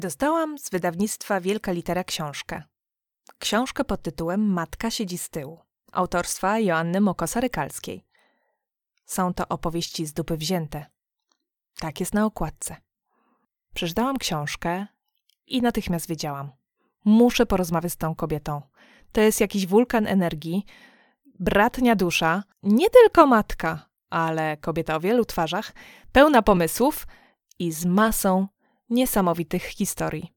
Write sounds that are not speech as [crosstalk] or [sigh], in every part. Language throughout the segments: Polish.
Dostałam z wydawnictwa Wielka Litera książkę. Książkę pod tytułem Matka siedzi z tyłu, autorstwa Joanny Mokosa-Rykalskiej. Są to opowieści z dupy wzięte. Tak jest na okładce. Przeczytałam książkę i natychmiast wiedziałam. Muszę porozmawiać z tą kobietą. To jest jakiś wulkan energii, bratnia dusza, nie tylko matka, ale kobieta o wielu twarzach, pełna pomysłów i z masą niesamowitych historii.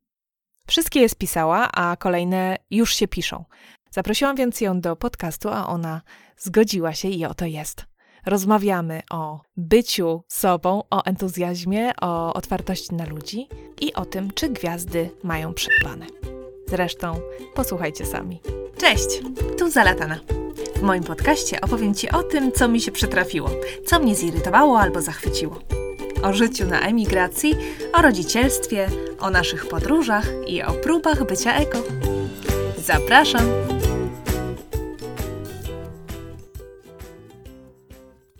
Wszystkie je spisała, a kolejne już się piszą. Zaprosiłam więc ją do podcastu, a ona zgodziła się i oto jest. Rozmawiamy o byciu sobą, o entuzjazmie, o otwartości na ludzi i o tym, czy gwiazdy mają przepane. Zresztą posłuchajcie sami. Cześć, tu Zalatana. W moim podcaście opowiem Ci o tym, co mi się przytrafiło, co mnie zirytowało albo zachwyciło. O życiu na emigracji, o rodzicielstwie, o naszych podróżach i o próbach bycia eko. Zapraszam!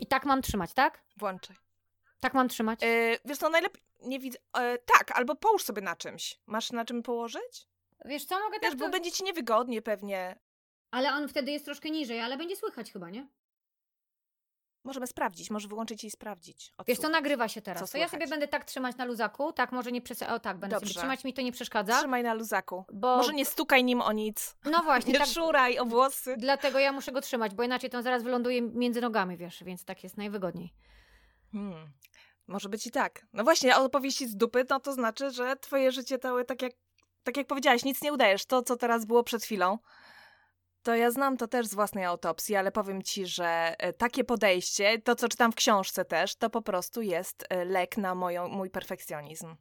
I tak mam trzymać, tak? Włączaj. Tak mam trzymać. Yy, wiesz co, najlepiej nie widzę. E, tak, albo połóż sobie na czymś. Masz na czym położyć? Wiesz co, mogę Wiesz, tak bo to... będzie ci niewygodnie pewnie. Ale on wtedy jest troszkę niżej, ale będzie słychać chyba, nie? Możemy sprawdzić, może wyłączyć i sprawdzić. Wiesz co, Odsłuchać. nagrywa się Co teraz. To ja sobie będę tak trzymać na luzaku, tak może nie przes... O tak, będę Dobrze. sobie trzymać, mi to nie przeszkadza. Trzymaj na luzaku. Bo... Może nie stukaj nim o nic. No właśnie, [laughs] Nie tak... szuraj o włosy. Dlatego ja muszę go trzymać, bo inaczej to zaraz wyląduje między nogami, wiesz, więc tak jest najwygodniej. Hmm. Może być i tak. No właśnie, opowieści z dupy, no to znaczy, że twoje życie to tak jak, tak jak powiedziałaś, nic nie udajesz. To, co teraz było przed chwilą, to ja znam to też z własnej autopsji, ale powiem ci, że e, takie podejście, to co czytam w książce też, to po prostu jest e, lek na moją, mój perfekcjonizm.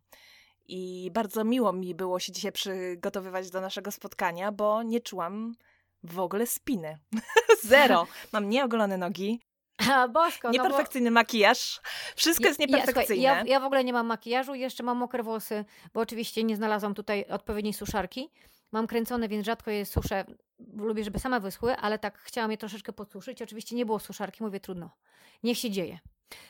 I bardzo miło mi było się dzisiaj przygotowywać do naszego spotkania, bo nie czułam w ogóle spiny. [laughs] Zero. Mam nieogolone nogi, [laughs] A, bosko, no bo... nieperfekcyjny makijaż. Wszystko jest Ja- słuchaj, nieperfekcyjne. Ja, ja w ogóle nie mam makijażu, jeszcze mam mokre włosy, bo oczywiście nie znalazłam tutaj odpowiedniej suszarki. Mam kręcone, więc rzadko je suszę. Lubię, żeby same wyschły, ale tak chciałam je troszeczkę podsuszyć. Oczywiście nie było suszarki, mówię trudno. Niech się dzieje.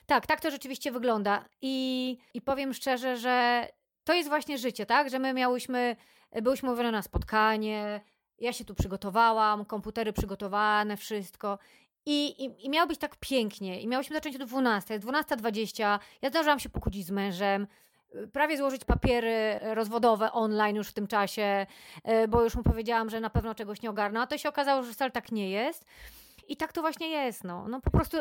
Tak, tak to rzeczywiście wygląda. I, i powiem szczerze, że to jest właśnie życie, tak? Że my miałyśmy, byłyśmy mówione na spotkanie, ja się tu przygotowałam, komputery przygotowane, wszystko. I, i, I miało być tak pięknie. I miałyśmy zacząć o 12, jest 12.20. Ja zdążyłam się pokłócić z mężem, prawie złożyć papiery rozwodowe online już w tym czasie, y, bo już mu powiedziałam, że na pewno czegoś nie ogarnę. A to się okazało, że wcale tak nie jest. I tak to właśnie jest, no. No po prostu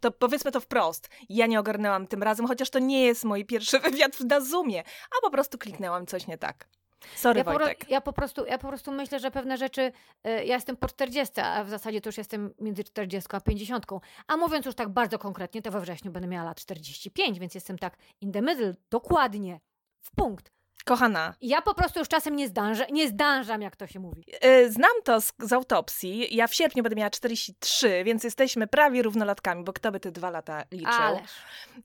To powiedzmy to wprost. Ja nie ogarnęłam tym razem, chociaż to nie jest mój pierwszy [laughs] wywiad na Zoomie, a po prostu kliknęłam coś nie tak. Sorry, ja po, Wojtek. ja, po prostu, ja po prostu myślę, że pewne rzeczy, y, ja jestem po 40, a w zasadzie to już jestem między 40 a 50. A mówiąc już tak bardzo konkretnie, to we wrześniu będę miała lat 45, więc jestem tak in the middle, dokładnie, w punkt. Kochana, ja po prostu już czasem nie zdążę, nie zdążam, jak to się mówi. yy, znam to z, z autopsji. Ja w sierpniu będę miała 43, więc jesteśmy prawie równolatkami, bo kto by te dwa lata liczył? Ależ.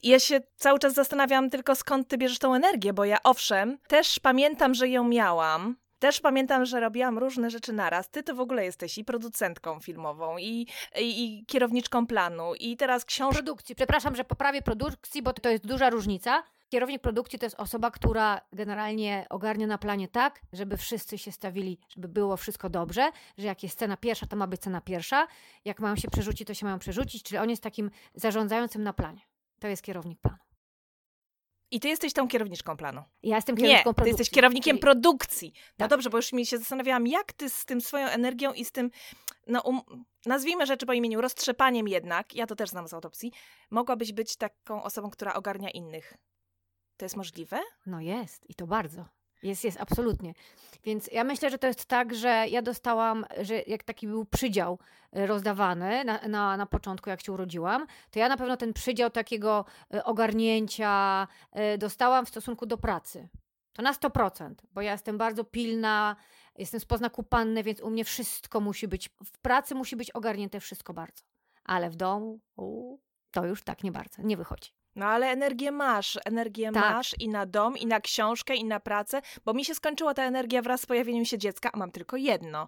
I ja się cały czas zastanawiam tylko skąd ty bierzesz tą energię, bo ja owszem, też pamiętam, że ją miałam. Też pamiętam, że robiłam różne rzeczy naraz. Ty to w ogóle jesteś i producentką filmową, i, i, i kierowniczką planu, i teraz książka. Produkcji. Przepraszam, że poprawię produkcji, bo to jest duża różnica. Kierownik produkcji to jest osoba, która generalnie ogarnia na planie tak, żeby wszyscy się stawili, żeby było wszystko dobrze, że jak jest scena pierwsza, to ma być scena pierwsza. Jak mają się przerzucić, to się mają przerzucić, czyli on jest takim zarządzającym na planie. To jest kierownik planu. I ty jesteś tą kierowniczką planu. Ja jestem Nie, kierowniką ty produkcji. jesteś kierownikiem czyli- produkcji. No Tak. dobrze, bo już mi się zastanawiałam, jak ty z tym swoją energią i z tym, no um, nazwijmy rzeczy po imieniu, roztrzepaniem jednak, ja to też znam z autopsji, mogłabyś być taką osobą, która ogarnia innych. To jest możliwe? No jest i to bardzo. Jest, jest, absolutnie. Więc ja myślę, że to jest tak, że ja dostałam, że jak taki był przydział y, rozdawany na, na, na początku, jak się urodziłam, to ja na pewno ten przydział takiego y, ogarnięcia y, dostałam w stosunku do pracy. To na 100%, bo ja jestem bardzo pilna, jestem z poznaku panny, więc u mnie wszystko musi być, w pracy musi być ogarnięte wszystko bardzo. Ale w domu, u, to już tak nie bardzo, nie wychodzi. No ale energię masz, energię Tak. masz i na dom, i na książkę, i na pracę, bo mi się skończyła ta energia wraz z pojawieniem się dziecka, a mam tylko jedno.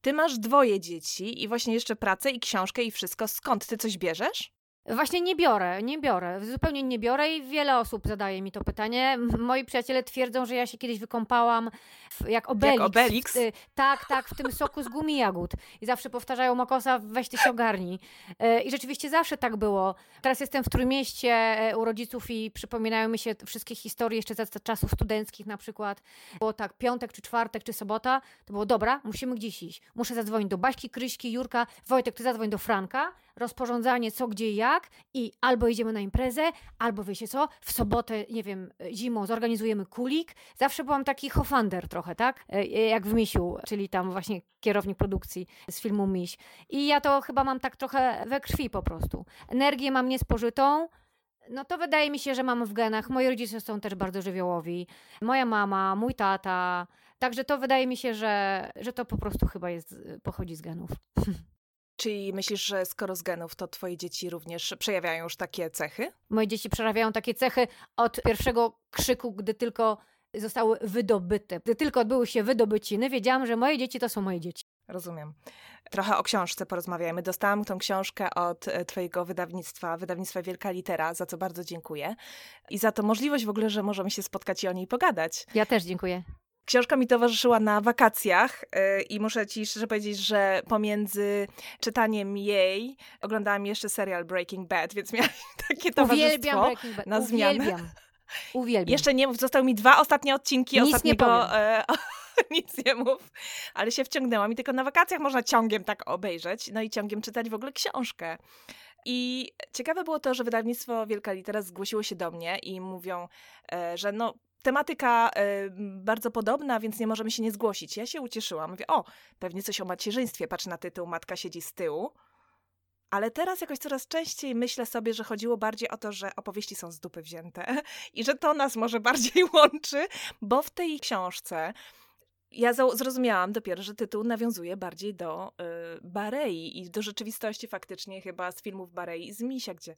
Ty masz dwoje dzieci i właśnie jeszcze pracę i książkę i wszystko. Skąd? Ty coś bierzesz? Właśnie nie biorę, nie biorę, zupełnie nie biorę i wiele osób zadaje mi to pytanie. Moi przyjaciele twierdzą, że ja się kiedyś wykąpałam w, jak Obelix. Jak Obelix? W, tak, tak, w tym soku z gumi jagód. I zawsze powtarzają Mokosa, weź ty się ogarnij. E, I rzeczywiście zawsze tak było. Teraz jestem w Trójmieście e, u rodziców i przypominają mi się wszystkie historie jeszcze z czasów studenckich na przykład. Było tak, piątek, czy czwartek, czy sobota. To było, dobra, musimy gdzieś iść. Muszę zadzwonić do Baśki, Kryśki, Jurka. Wojtek, ty zadzwoń do Franka. Rozporządzanie co, gdzie jak. I albo idziemy na imprezę, albo wiecie co, w sobotę, nie wiem, zimą zorganizujemy kulik. Zawsze byłam taki hofander trochę, tak? E, jak w Misiu, czyli tam właśnie kierownik produkcji z filmu Miś. I ja to chyba mam tak trochę we krwi po prostu. Energię mam niespożytą, no to wydaje mi się, że mam w genach. Moi rodzice są też bardzo żywiołowi. Moja mama, mój tata. Także to wydaje mi się, że, że to po prostu chyba jest, pochodzi z genów. [laughs] Czyli myślisz, że skoro z genów, to twoje dzieci również przejawiają już takie cechy? Moje dzieci przejawiają takie cechy od pierwszego krzyku, gdy tylko zostały wydobyte. Gdy tylko odbyły się wydobyciny, wiedziałam, że moje dzieci to są moje dzieci. Rozumiem. Trochę o książce porozmawiajmy. Dostałam tą książkę od e, Twojego wydawnictwa, wydawnictwa Wielka Litera, za co bardzo dziękuję. I za to możliwość w ogóle, że możemy się spotkać i o niej pogadać. Ja też dziękuję. Książka mi towarzyszyła na wakacjach yy, i muszę ci szczerze powiedzieć, że pomiędzy czytaniem jej oglądałam jeszcze serial Breaking Bad, więc miałam [laughs] takie towarzystwo Uwielbiam na zmianę. Uwielbiam. Uwielbiam. Jeszcze nie mów, zostały mi dwa ostatnie odcinki Nic ostatniego... nie. E, [laughs] nic nie mów, ale się wciągnęłam i tylko na wakacjach można ciągiem tak obejrzeć, no i ciągiem czytać w ogóle książkę. I ciekawe było to, że wydawnictwo Wielka Litera zgłosiło się do mnie i mówią, e, że no tematyka y, bardzo podobna, więc nie możemy się nie zgłosić. Ja się ucieszyłam. Mówię, o, pewnie coś o macierzyństwie. Patrz na tytuł, matka siedzi z tyłu. Ale teraz jakoś coraz częściej myślę sobie, że chodziło bardziej o to, że opowieści są z dupy wzięte [laughs] i że to nas może bardziej [laughs] łączy, bo w tej książce ja zrozumiałam dopiero, że tytuł nawiązuje bardziej do y, Barei i do rzeczywistości faktycznie chyba z filmów Barei i z Misia, gdzie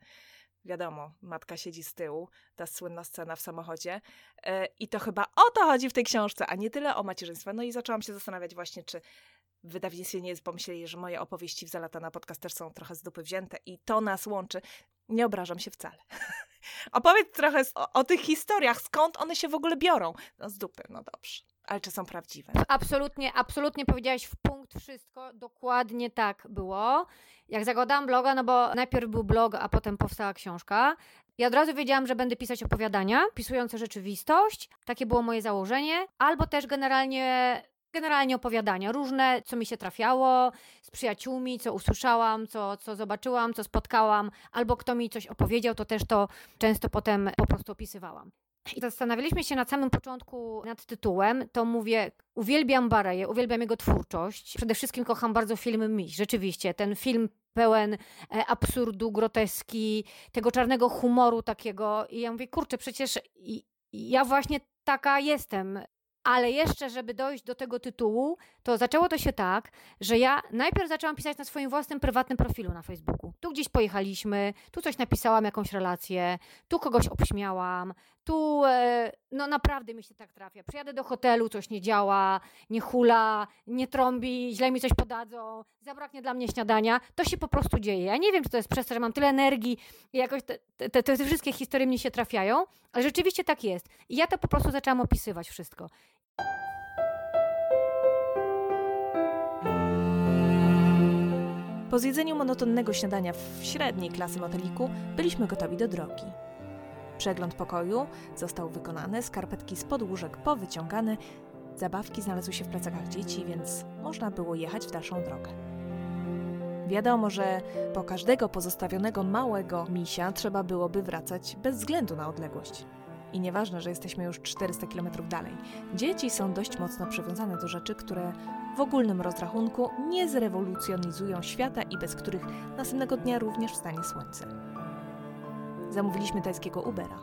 wiadomo, matka siedzi z tyłu, ta słynna scena w samochodzie. E, I to chyba o to chodzi w tej książce, a nie tyle o macierzyństwie. No i zaczęłam się zastanawiać właśnie, czy w wydawnictwie nie pomyśleli, że moje opowieści w Zalata na podcast też są trochę z dupy wzięte i to nas łączy. Nie obrażam się wcale. [laughs] Opowiedz trochę o, o, tych historiach, skąd one się w ogóle biorą. No z dupy, no dobrze. Ale czy są prawdziwe? Absolutnie, absolutnie powiedziałaś w punkt wszystko. Dokładnie tak było. Jak zakładałam bloga, no bo najpierw był blog, a potem powstała książka. Ja od razu wiedziałam, że będę pisać opowiadania, pisujące rzeczywistość. Takie było moje założenie. Albo też generalnie generalnie opowiadania, różne, co mi się trafiało, z przyjaciółmi, co usłyszałam, co, co zobaczyłam, co spotkałam, albo kto mi coś opowiedział, to też to często potem po prostu opisywałam. I zastanawialiśmy się na samym początku nad tytułem, to mówię, uwielbiam Bareję, uwielbiam jego twórczość. Przede wszystkim kocham bardzo film Miś. Rzeczywiście, ten film pełen e, absurdu, groteski, tego czarnego humoru takiego. I ja mówię, kurczę, przecież ja właśnie taka jestem. Ale jeszcze, żeby dojść do tego tytułu, to zaczęło to się tak, że ja najpierw zaczęłam pisać na swoim własnym prywatnym profilu na Facebooku. Tu gdzieś pojechaliśmy, tu coś napisałam, jakąś relację, tu kogoś obśmiałam, tu e, no naprawdę mi się tak trafia. Przyjadę do hotelu, coś nie działa, nie hula, nie trąbi, źle mi coś podadzą, zabraknie dla mnie śniadania. To się po prostu dzieje. Ja nie wiem, czy to jest przez to, że mam tyle energii i jakoś te, te, te, te wszystkie historie mi się trafiają, ale rzeczywiście tak jest. I ja to po prostu zaczęłam opisywać wszystko. Po zjedzeniu monotonnego śniadania w średniej klasy moteliku byliśmy gotowi do drogi. Przegląd pokoju został wykonany, skarpetki z podłóżek powyciągane, zabawki znalazły się w plecakach dzieci, więc można było jechać w dalszą drogę. Wiadomo, że po każdego pozostawionego małego misia trzeba byłoby wracać bez względu na odległość. I nieważne, że jesteśmy już 400 km dalej. Dzieci są dość mocno przywiązane do rzeczy, które w ogólnym rozrachunku nie zrewolucjonizują świata i bez których następnego dnia również wstanie słońce. Zamówiliśmy tajskiego Ubera.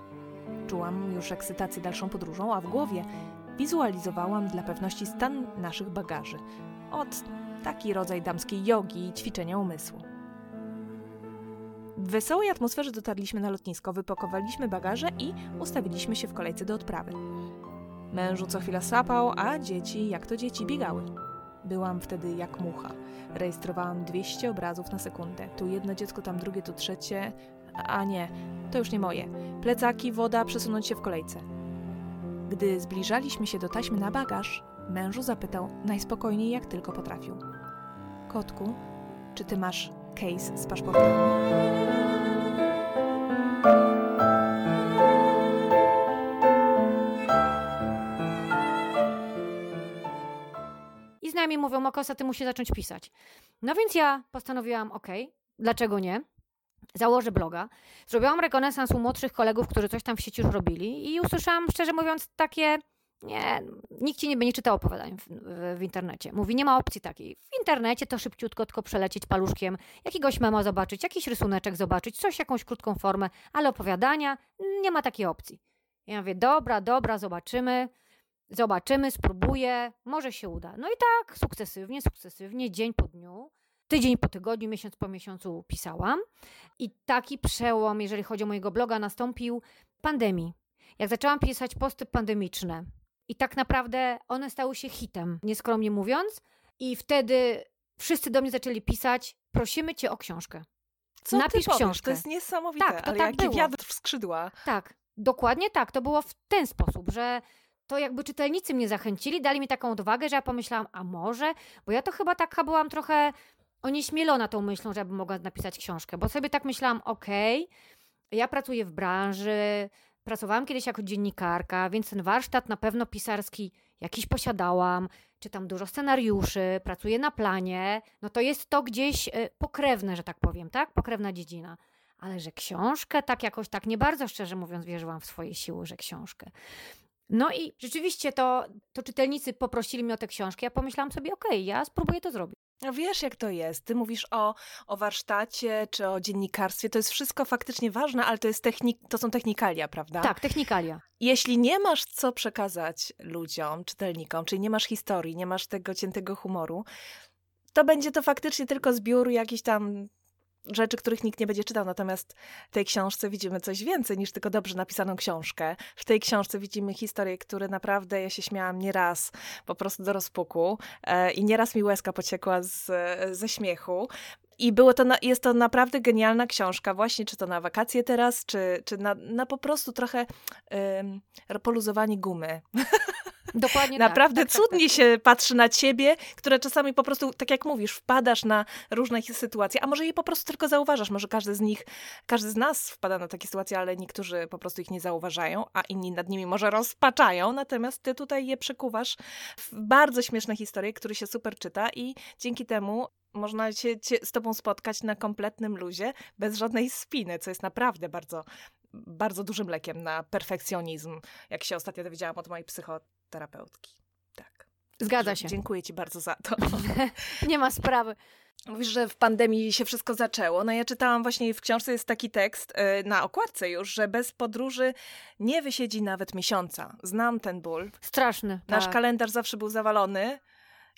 Czułam już ekscytację dalszą podróżą, a w głowie wizualizowałam dla pewności stan naszych bagaży. Od taki rodzaj damskiej jogi i ćwiczenia umysłu. W wesołej atmosferze dotarliśmy na lotnisko, wypakowaliśmy bagaże i ustawiliśmy się w kolejce do odprawy. Mężu co chwila sapał, a dzieci, jak to dzieci, biegały. Byłam wtedy jak mucha. Rejestrowałam 200 obrazów na sekundę. Tu jedno dziecko, tam drugie, tu trzecie. a nie, to już nie moje. Plecaki, woda, przesunąć się w kolejce. Gdy zbliżaliśmy się do taśmy na bagaż, mężu zapytał najspokojniej jak tylko potrafił. Kotku, czy ty masz case z paszportami? I znajomi mówią, Makosa, ty musisz zacząć pisać. No więc ja postanowiłam, ok, dlaczego nie? Założę bloga. Zrobiłam rekonesans u młodszych kolegów, którzy coś tam w sieci już robili i usłyszałam, szczerze mówiąc, takie nie, nikt ci nie będzie czytał opowiadań w, w, w, internecie. Mówi, nie ma opcji takiej. W internecie to szybciutko tylko przelecieć paluszkiem, jakiegoś mema zobaczyć, jakiś rysuneczek zobaczyć, coś, jakąś krótką formę, ale opowiadania nie ma takiej opcji. Ja mówię, dobra, dobra, zobaczymy, zobaczymy, spróbuję, może się uda. No i tak, sukcesywnie, sukcesywnie, dzień po dniu, tydzień po tygodniu, miesiąc po miesiącu pisałam. I taki przełom, jeżeli chodzi o mojego bloga, nastąpił pandemii. Jak zaczęłam pisać posty pandemiczne, i tak naprawdę one stały się hitem, nieskromnie mówiąc. I wtedy wszyscy do mnie zaczęli pisać: prosimy cię o książkę. Co Napisz książkę. To jest niesamowite, tak, to ale tak jaki było. wiatr w skrzydła. Tak, dokładnie tak. To było w ten sposób, że to jakby czytelnicy mnie zachęcili, dali mi taką odwagę, że ja pomyślałam, a może? Bo ja to chyba taka byłam trochę onieśmielona tą myślą, że ja bym mogła napisać książkę, bo sobie tak myślałam, okej, okay, ja pracuję w branży, Pracowałam kiedyś jako dziennikarka, więc ten warsztat na pewno pisarski jakiś posiadałam, czytam dużo scenariuszy, pracuję na planie, no to jest to gdzieś e, pokrewne, że tak powiem, tak? Pokrewna dziedzina. Ale że książkę, tak jakoś tak nie bardzo szczerze mówiąc wierzyłam w swoje siły, że książkę. No i rzeczywiście to, to czytelnicy poprosili mnie o tę książkę. Ja pomyślałam sobie, okej, okay, ja spróbuję to zrobić. Wiesz, jak to jest. Ty mówisz o, o warsztacie czy o dziennikarstwie. To jest wszystko faktycznie ważne, ale to, jest technik, to są technikalia, prawda? Tak, technikalia. Jeśli nie masz co przekazać ludziom, czytelnikom, czyli nie masz historii, nie masz tego ciętego humoru, to będzie to faktycznie tylko zbiór jakichś tam rzeczy, których nikt nie będzie czytał. Natomiast w tej książce widzimy coś więcej niż tylko dobrze napisaną książkę. W tej książce widzimy historie, które naprawdę ja się śmiałam nieraz po prostu do rozpuku e, i nieraz mi łezka pociekła z, ze śmiechu. I było to na, jest to naprawdę genialna książka, właśnie czy to na wakacje teraz, czy, czy na, na po prostu trochę y, poluzowanie gumy. [laughs] Dokładnie [laughs] Naprawdę tak, tak, cudnie tak, tak. się patrzy na ciebie, które czasami po prostu, tak jak mówisz, wpadasz na różne sytuacje, a może je po prostu tylko zauważasz. Może każdy z nich, każdy z nas wpada na takie sytuacje, ale niektórzy po prostu ich nie zauważają, a inni nad nimi może rozpaczają. Natomiast ty tutaj je przekuwasz w bardzo śmieszne historie, które się super czyta i dzięki temu można się z tobą spotkać na kompletnym luzie, bez żadnej spiny, co jest naprawdę bardzo, bardzo dużym lekiem na perfekcjonizm, jak się ostatnio dowiedziałam od mojej psychoterapeutki. Tak. Zgadza się. Dziękuję ci bardzo za to. [laughs] Nie ma sprawy. Mówisz, że w pandemii się wszystko zaczęło. No ja czytałam właśnie w książce jest taki tekst yy, na okładce już, że bez podróży nie wysiedzi nawet miesiąca. Znam ten ból. Straszny. Nasz tak. kalendarz zawsze był zawalony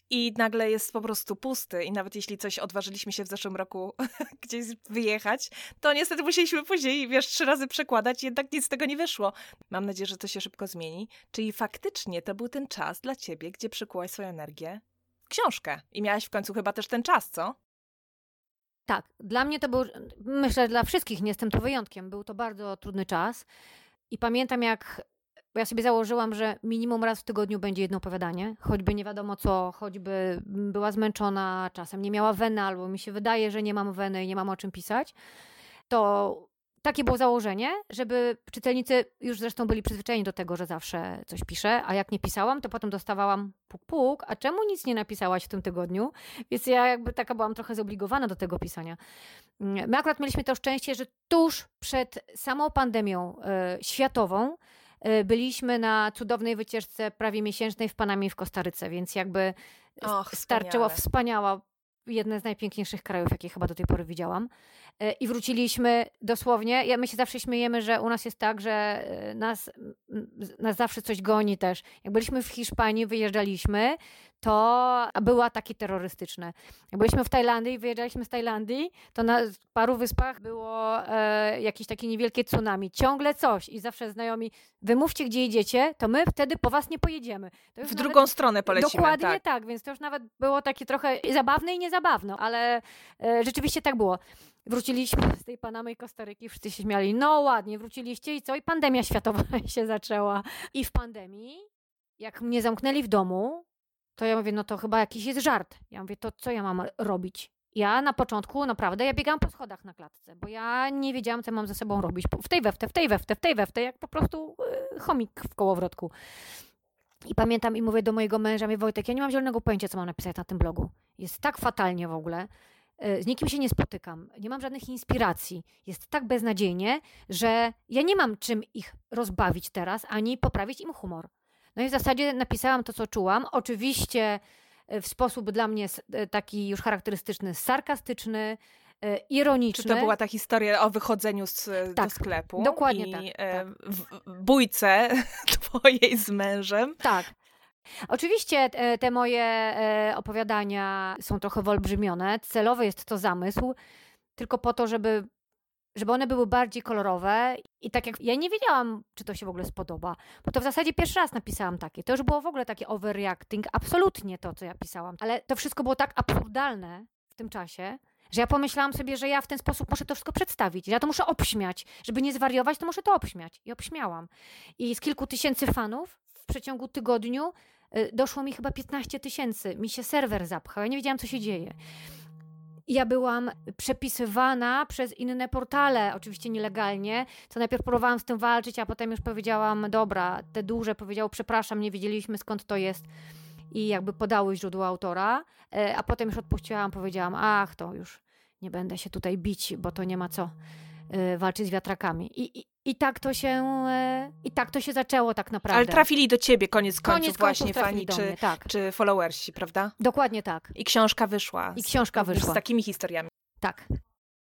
i nagle jest po prostu pusty. I nawet jeśli coś odważyliśmy się w zeszłym roku [laughs] gdzieś wyjechać, to niestety musieliśmy później, wiesz, trzy razy przekładać, jednak nic z tego nie wyszło. Mam nadzieję, że to się szybko zmieni. Czyli faktycznie to był ten czas dla ciebie, gdzie przykułaś swoją energię w książkę. I miałaś w końcu chyba też ten czas, co? Tak, dla mnie to był, myślę, dla wszystkich, nie jestem tu wyjątkiem, był to bardzo trudny czas. I pamiętam, jak bo ja sobie założyłam, że minimum raz w tygodniu będzie jedno opowiadanie, choćby nie wiadomo co, choćby była zmęczona, czasem nie miała weny, albo mi się wydaje, że nie mam weny i nie mam o czym pisać. To takie było założenie, żeby czytelnicy już zresztą byli przyzwyczajeni do tego, że zawsze coś piszę, a jak nie pisałam, to potem dostawałam puk puk, a czemu nic nie napisałaś w tym tygodniu? Więc ja jakby taka byłam trochę zobligowana do tego pisania. My akurat mieliśmy to szczęście, że tuż przed samą pandemią y, światową byliśmy na cudownej wycieczce prawie miesięcznej w Panamie w Kostaryce, więc jakby Och, starczyło wspaniała, jedne z najpiękniejszych krajów, jakie chyba do tej pory widziałam. Y, I wróciliśmy dosłownie. Ja, my się zawsze śmiejemy, że u nas jest tak, że y, nas, nas zawsze coś goni też. Jak byliśmy w Hiszpanii, wyjeżdżaliśmy, to były ataki terrorystyczne. Jak byliśmy w Tajlandii, wyjeżdżaliśmy z Tajlandii, to na paru wyspach było e, jakieś takie niewielkie tsunami. Ciągle coś i zawsze znajomi, wymówcie gdzie idziecie, to my wtedy po was nie pojedziemy. w nawet, drugą stronę polecimy. Dokładnie tak. tak, więc to już nawet było takie trochę zabawne i niezabawne, ale e, rzeczywiście tak było. Wróciliśmy z tej Panamy i Kostaryki, wszyscy się śmiali, no ładnie, wróciliście i co? I pandemia światowa [laughs] się zaczęła. I w pandemii, jak mnie zamknęli w domu, to ja mówię, no to chyba jakiś jest żart. Ja mówię, to co ja mam robić? Ja na początku naprawdę, ja biegałam po schodach na klatce, bo ja nie wiedziałam, co mam ze sobą robić. W tej weftę, w tej weftę, w tej weftę, jak po prostu yy, chomik w kołowrotku. I pamiętam i mówię do mojego męża, mówię, Wojtek, ja nie mam zielonego pojęcia, co mam napisać na tym blogu. Jest tak fatalnie w ogóle. Y, z nikim się nie spotykam, nie mam żadnych inspiracji. Jest tak beznadziejnie, że ja nie mam czym ich rozbawić teraz, ani poprawić im humor. No i w zasadzie napisałam to, co czułam. Oczywiście e, w sposób dla mnie e, taki już charakterystyczny, sarkastyczny, e, ironiczny. Czy to była ta historia o wychodzeniu z, tak, do sklepu? Dokładnie i, tak. tak. W, w bójce [laughs] twojej z mężem. Tak. Oczywiście te moje opowiadania są trochę wyolbrzymione. Celowy jest to zamysł, tylko po to, żeby żeby one były bardziej kolorowe i tak jak ja nie wiedziałam, czy to się w ogóle spodoba, bo to w zasadzie pierwszy raz napisałam takie. To już było w ogóle takie overreacting, absolutnie to, co ja pisałam. Ale to wszystko było tak absurdalne w tym czasie, że ja pomyślałam sobie, że ja w ten sposób muszę to wszystko przedstawić, że ja to muszę obśmiać. Żeby nie zwariować, to muszę to obśmiać. I obśmiałam. I z kilku tysięcy fanów w przeciągu tygodniu y, doszło mi chyba 15 tysięcy. Mi się serwer zapchał, ja nie wiedziałam, co się dzieje ja byłam przepisywana przez inne portale, oczywiście nielegalnie, co najpierw próbowałam z tym walczyć, a potem już powiedziałam, dobra, te duże powiedziało, przepraszam, nie wiedzieliśmy skąd to jest i jakby podały źródło autora, e, a potem już odpuściłam, powiedziałam, ach, to już nie będę się tutaj bić, bo to nie ma co e, walczyć z wiatrakami. I, i, i tak to się e, i tak to się zaczęło tak naprawdę. Ale trafili do ciebie koniec końców, koniec właśnie fani czy, mnie, tak. czy followersi, prawda? Dokładnie tak. I książka wyszła. I książka z, wyszła. Z takimi historiami. Tak.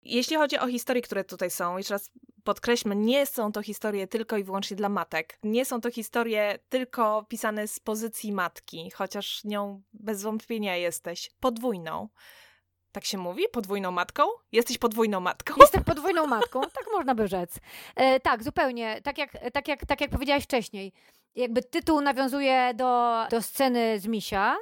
Jeśli chodzi o historie, które tutaj są, jeszcze raz podkreślmy, nie są to historie tylko i wyłącznie dla matek. Nie są to historie tylko pisane z pozycji matki, chociaż nią bez wątpienia jesteś podwójną. Tak się mówi? Podwójną matką? Jesteś podwójną matką? Jestem podwójną matką, tak można by rzec. E, tak, zupełnie. Tak jak, tak, jak, tak jak powiedziałaś wcześniej. Jakby tytuł nawiązuje do, do sceny z Misia,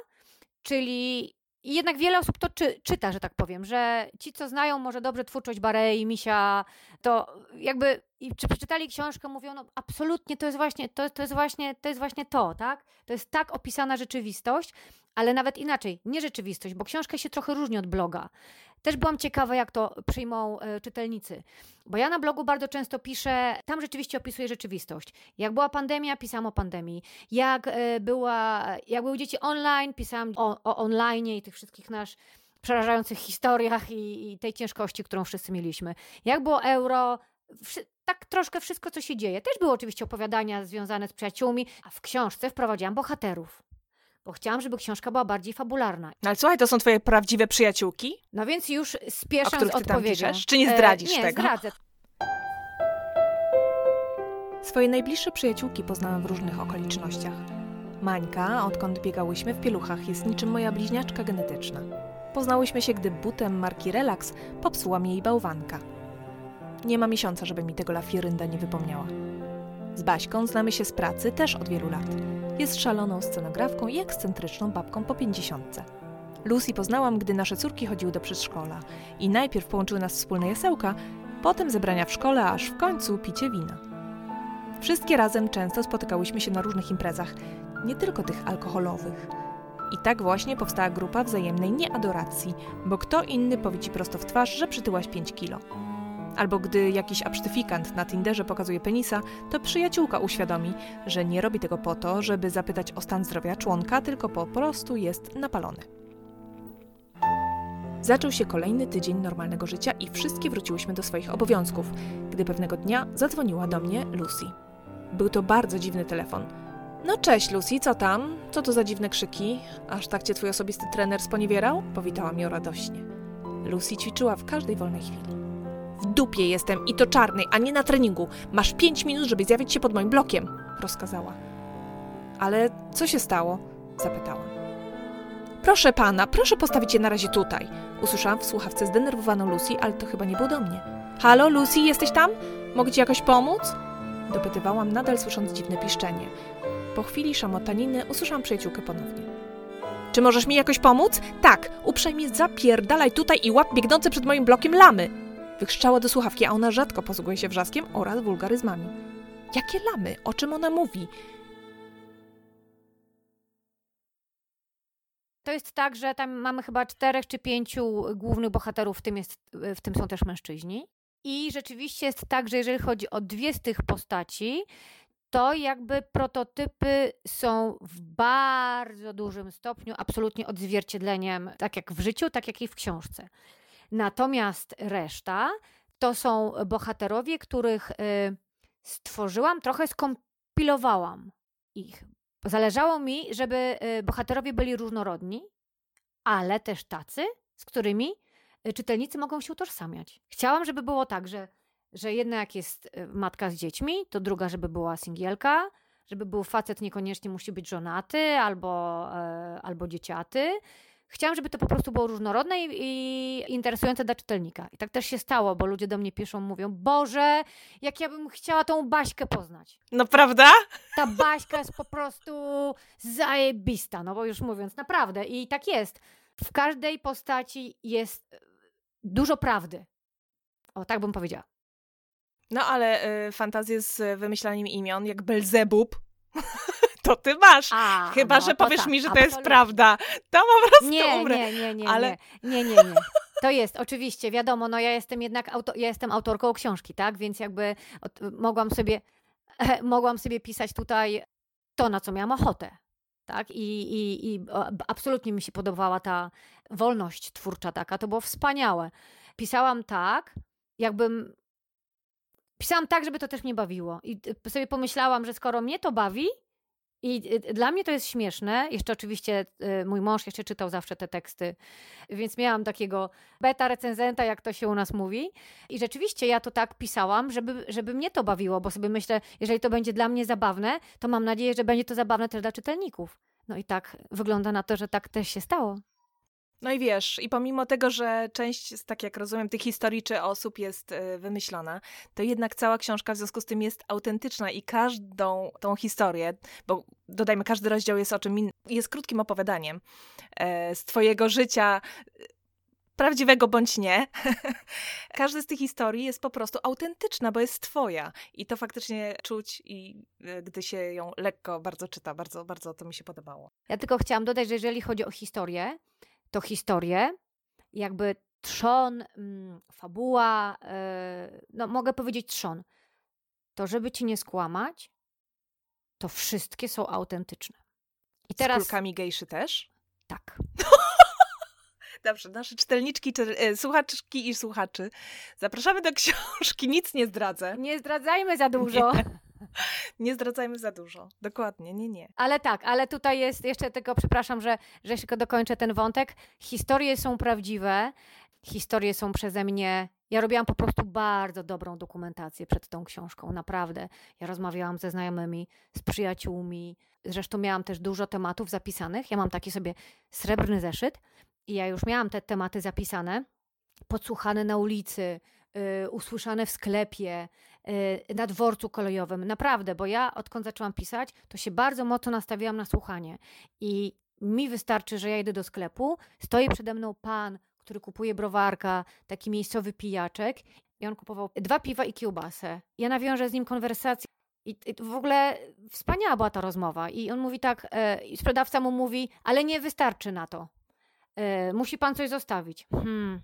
czyli jednak wiele osób to czy, czyta, że tak powiem, że ci, co znają może dobrze twórczość Barei, Misia, to jakby czy przeczytali książkę, mówią, no absolutnie to jest właśnie to, to jest właśnie to jest właśnie to, tak? To jest tak opisana rzeczywistość, ale nawet inaczej, nie rzeczywistość, bo książka się trochę różni od bloga. Też byłam ciekawa, jak to przyjmą e, czytelnicy, bo ja na blogu bardzo często piszę, tam rzeczywiście opisuję rzeczywistość. Jak była pandemia, pisałam o pandemii. Jak, e, była, jak były dzieci online, pisałam o, o online i tych wszystkich nasz przerażających historiach i, i tej ciężkości, którą wszyscy mieliśmy. Jak było euro, tak troszkę wszystko, co się dzieje. Też były oczywiście opowiadania związane z przyjaciółmi, a w książce wprowadziłam bohaterów bo chciałam, żeby książka była bardziej fabularna. No ale słuchaj, to są twoje prawdziwe przyjaciółki? No więc już spieszę z odpowiedzią. Czy nie zdradzisz e, nie, tego? Nie, zdradzę. Swoje najbliższe przyjaciółki poznałam w różnych okolicznościach. Mańka, odkąd biegałyśmy w pieluchach, jest niczym moja bliźniaczka genetyczna. Poznałyśmy się, gdy butem marki Relax popsuła mi jej bałwanka. Nie ma miesiąca, żeby mi tego lafirynda nie wypomniała. Z Baśką znamy się z pracy też od wielu lat. Jest szaloną scenografką i ekscentryczną babką po pięćdziesiątce. Lucy poznałam, gdy nasze córki chodziły do przedszkola i najpierw połączyły nas wspólne jasełka, potem zebrania w szkole, aż w końcu picie wina. Wszystkie razem często spotykałyśmy się na różnych imprezach, nie tylko tych alkoholowych. I tak właśnie powstała grupa wzajemnej nieadoracji, bo kto inny powie ci prosto w twarz, że przytyłaś 5 kilo. Albo gdy jakiś absztyfikant na Tinderze pokazuje penisa, to przyjaciółka uświadomi, że nie robi tego po to, żeby zapytać o stan zdrowia członka, tylko po prostu jest napalony. Zaczął się kolejny tydzień normalnego życia i wszystkie wróciłyśmy do swoich obowiązków, gdy pewnego dnia zadzwoniła do mnie Lucy. Był to bardzo dziwny telefon. No cześć Lucy, co tam? Co to za dziwne krzyki? Aż tak cię twój osobisty trener sponiewierał? Powitała mnie radośnie. Lucy ćwiczyła w każdej wolnej chwili. W dupie jestem i to czarnej, a nie na treningu. Masz pięć minut, żeby zjawić się pod moim blokiem, rozkazała. Ale co się stało? zapytałam. Proszę pana, proszę postawić je na razie tutaj. Usłyszałam w słuchawce zdenerwowaną Lucy, ale to chyba nie było do mnie. Halo, Lucy, jesteś tam? Mogę ci jakoś pomóc? Dopytywałam, nadal słysząc dziwne piszczenie. Po chwili szamotaniny usłyszałam przyjaciółkę ponownie. Czy możesz mi jakoś pomóc? Tak, uprzejmie zapierdalaj tutaj i łap biegnące przed moim blokiem lamy! Wykrzyczała do słuchawki, a ona rzadko posługuje się wrzaskiem oraz wulgaryzmami. Jakie lamy? O czym ona mówi? To jest tak, że tam mamy chyba czterech czy pięciu głównych bohaterów, w tym, jest, w tym są też mężczyźni. I rzeczywiście jest tak, że jeżeli chodzi o dwie z tych postaci, to jakby prototypy są w bardzo dużym stopniu absolutnie odzwierciedleniem, tak jak w życiu, tak jak i w książce. Natomiast reszta to są bohaterowie, których y, stworzyłam, trochę skompilowałam ich. Zależało mi, żeby y, bohaterowie byli różnorodni, ale też tacy, z którymi y, czytelnicy mogą się utożsamiać. Chciałam, żeby było tak, że, że jedna jak jest matka z dziećmi, to druga, żeby była singielka, żeby był facet, niekoniecznie musi być żonaty albo, albo dzieciaty, chciałam, żeby to po prostu było różnorodne i, i, interesujące dla czytelnika. I tak też się stało, bo ludzie do mnie piszą, mówią, Boże, jak ja bym chciała tą Baśkę poznać. No prawda? Ta Baśka jest po prostu zajebista, no bo już mówiąc, naprawdę. I tak jest. W każdej postaci jest dużo prawdy. O, tak bym powiedziała. No ale y, fantazje z wymyślaniem imion, jak Belzebub, [laughs] [laughs] to ty masz. A, Chyba, no, że powiesz tak, mi, że absolutnie. to jest prawda. To po prostu nie, umrę. Nie, nie, nie, ale... nie, nie, nie, nie. To jest, oczywiście, wiadomo, no ja jestem jednak, auto, ja jestem autorką książki, tak, więc jakby od, mogłam sobie, [laughs] mogłam sobie pisać tutaj to, na co miałam ochotę, tak, i, i, i absolutnie mi się podobała ta wolność twórcza taka, to było wspaniałe. Pisałam tak, jakbym pisałam tak, żeby to też mnie bawiło. I sobie pomyślałam, że skoro mnie to bawi, i y, dla mnie to jest śmieszne. Jeszcze oczywiście y, mój mąż jeszcze czytał zawsze te teksty, więc miałam takiego beta recenzenta, jak to się u nas mówi. I rzeczywiście ja to tak pisałam, żeby, żeby mnie to bawiło, bo sobie myślę, jeżeli to będzie dla mnie zabawne, to mam nadzieję, że będzie to zabawne też dla czytelników. No i tak wygląda na to, że tak też się stało. No i wiesz, i pomimo tego, że część, tak jak rozumiem, tych historii czy osób jest y, wymyślona, to jednak cała książka w związku z tym jest autentyczna i każdą tą historię, bo dodajmy, każdy rozdział jest o czym innym, jest krótkim opowiadaniem e, z twojego życia, y, prawdziwego bądź nie. [laughs] Każda z tych historii jest po prostu autentyczna, bo jest twoja. I to faktycznie czuć i y, gdy się ją lekko bardzo czyta, bardzo, bardzo to mi się podobało. Ja tylko chciałam dodać, że jeżeli chodzi o historię, to historię, jakby trzon, mm, fabuła, yy, no mogę powiedzieć trzon. To żeby ci nie skłamać, to wszystkie są autentyczne. I teraz... Z kulkami gejszy też? Tak. [laughs] Dobrze, nasze czytelniczki, czy, e, słuchaczki i słuchaczy, zapraszamy do książki, nic nie zdradzę. Nie zdradzajmy za dużo. Nie. [laughs] [laughs] nie zdradzajmy za dużo. Dokładnie, nie, nie. Ale tak, ale tutaj jest jeszcze tylko, przepraszam, że, że dokończę ten wątek. Historie są prawdziwe, historie są przeze mnie. Ja robiłam po prostu bardzo dobrą dokumentację przed tą książką, naprawdę. Ja rozmawiałam ze znajomymi, z przyjaciółmi. Zresztą miałam też dużo tematów zapisanych. Ja mam taki sobie srebrny zeszyt i ja już miałam te tematy zapisane, podsłuchane na ulicy, yy, usłyszane w sklepie, na dworcu kolejowym. Naprawdę, bo ja odkąd zaczęłam pisać, to się bardzo mocno nastawiłam na słuchanie. I mi wystarczy, że ja idę do sklepu, stoi przede mną pan, który kupuje browarka, taki miejscowy pijaczek i on kupował dwa piwa i kiełbasę. Ja nawiążę z nim konwersację i, w ogóle wspaniała była ta rozmowa. I on mówi tak, e, sprzedawca mu mówi, ale nie wystarczy na to. E, musi pan coś zostawić. Hmm,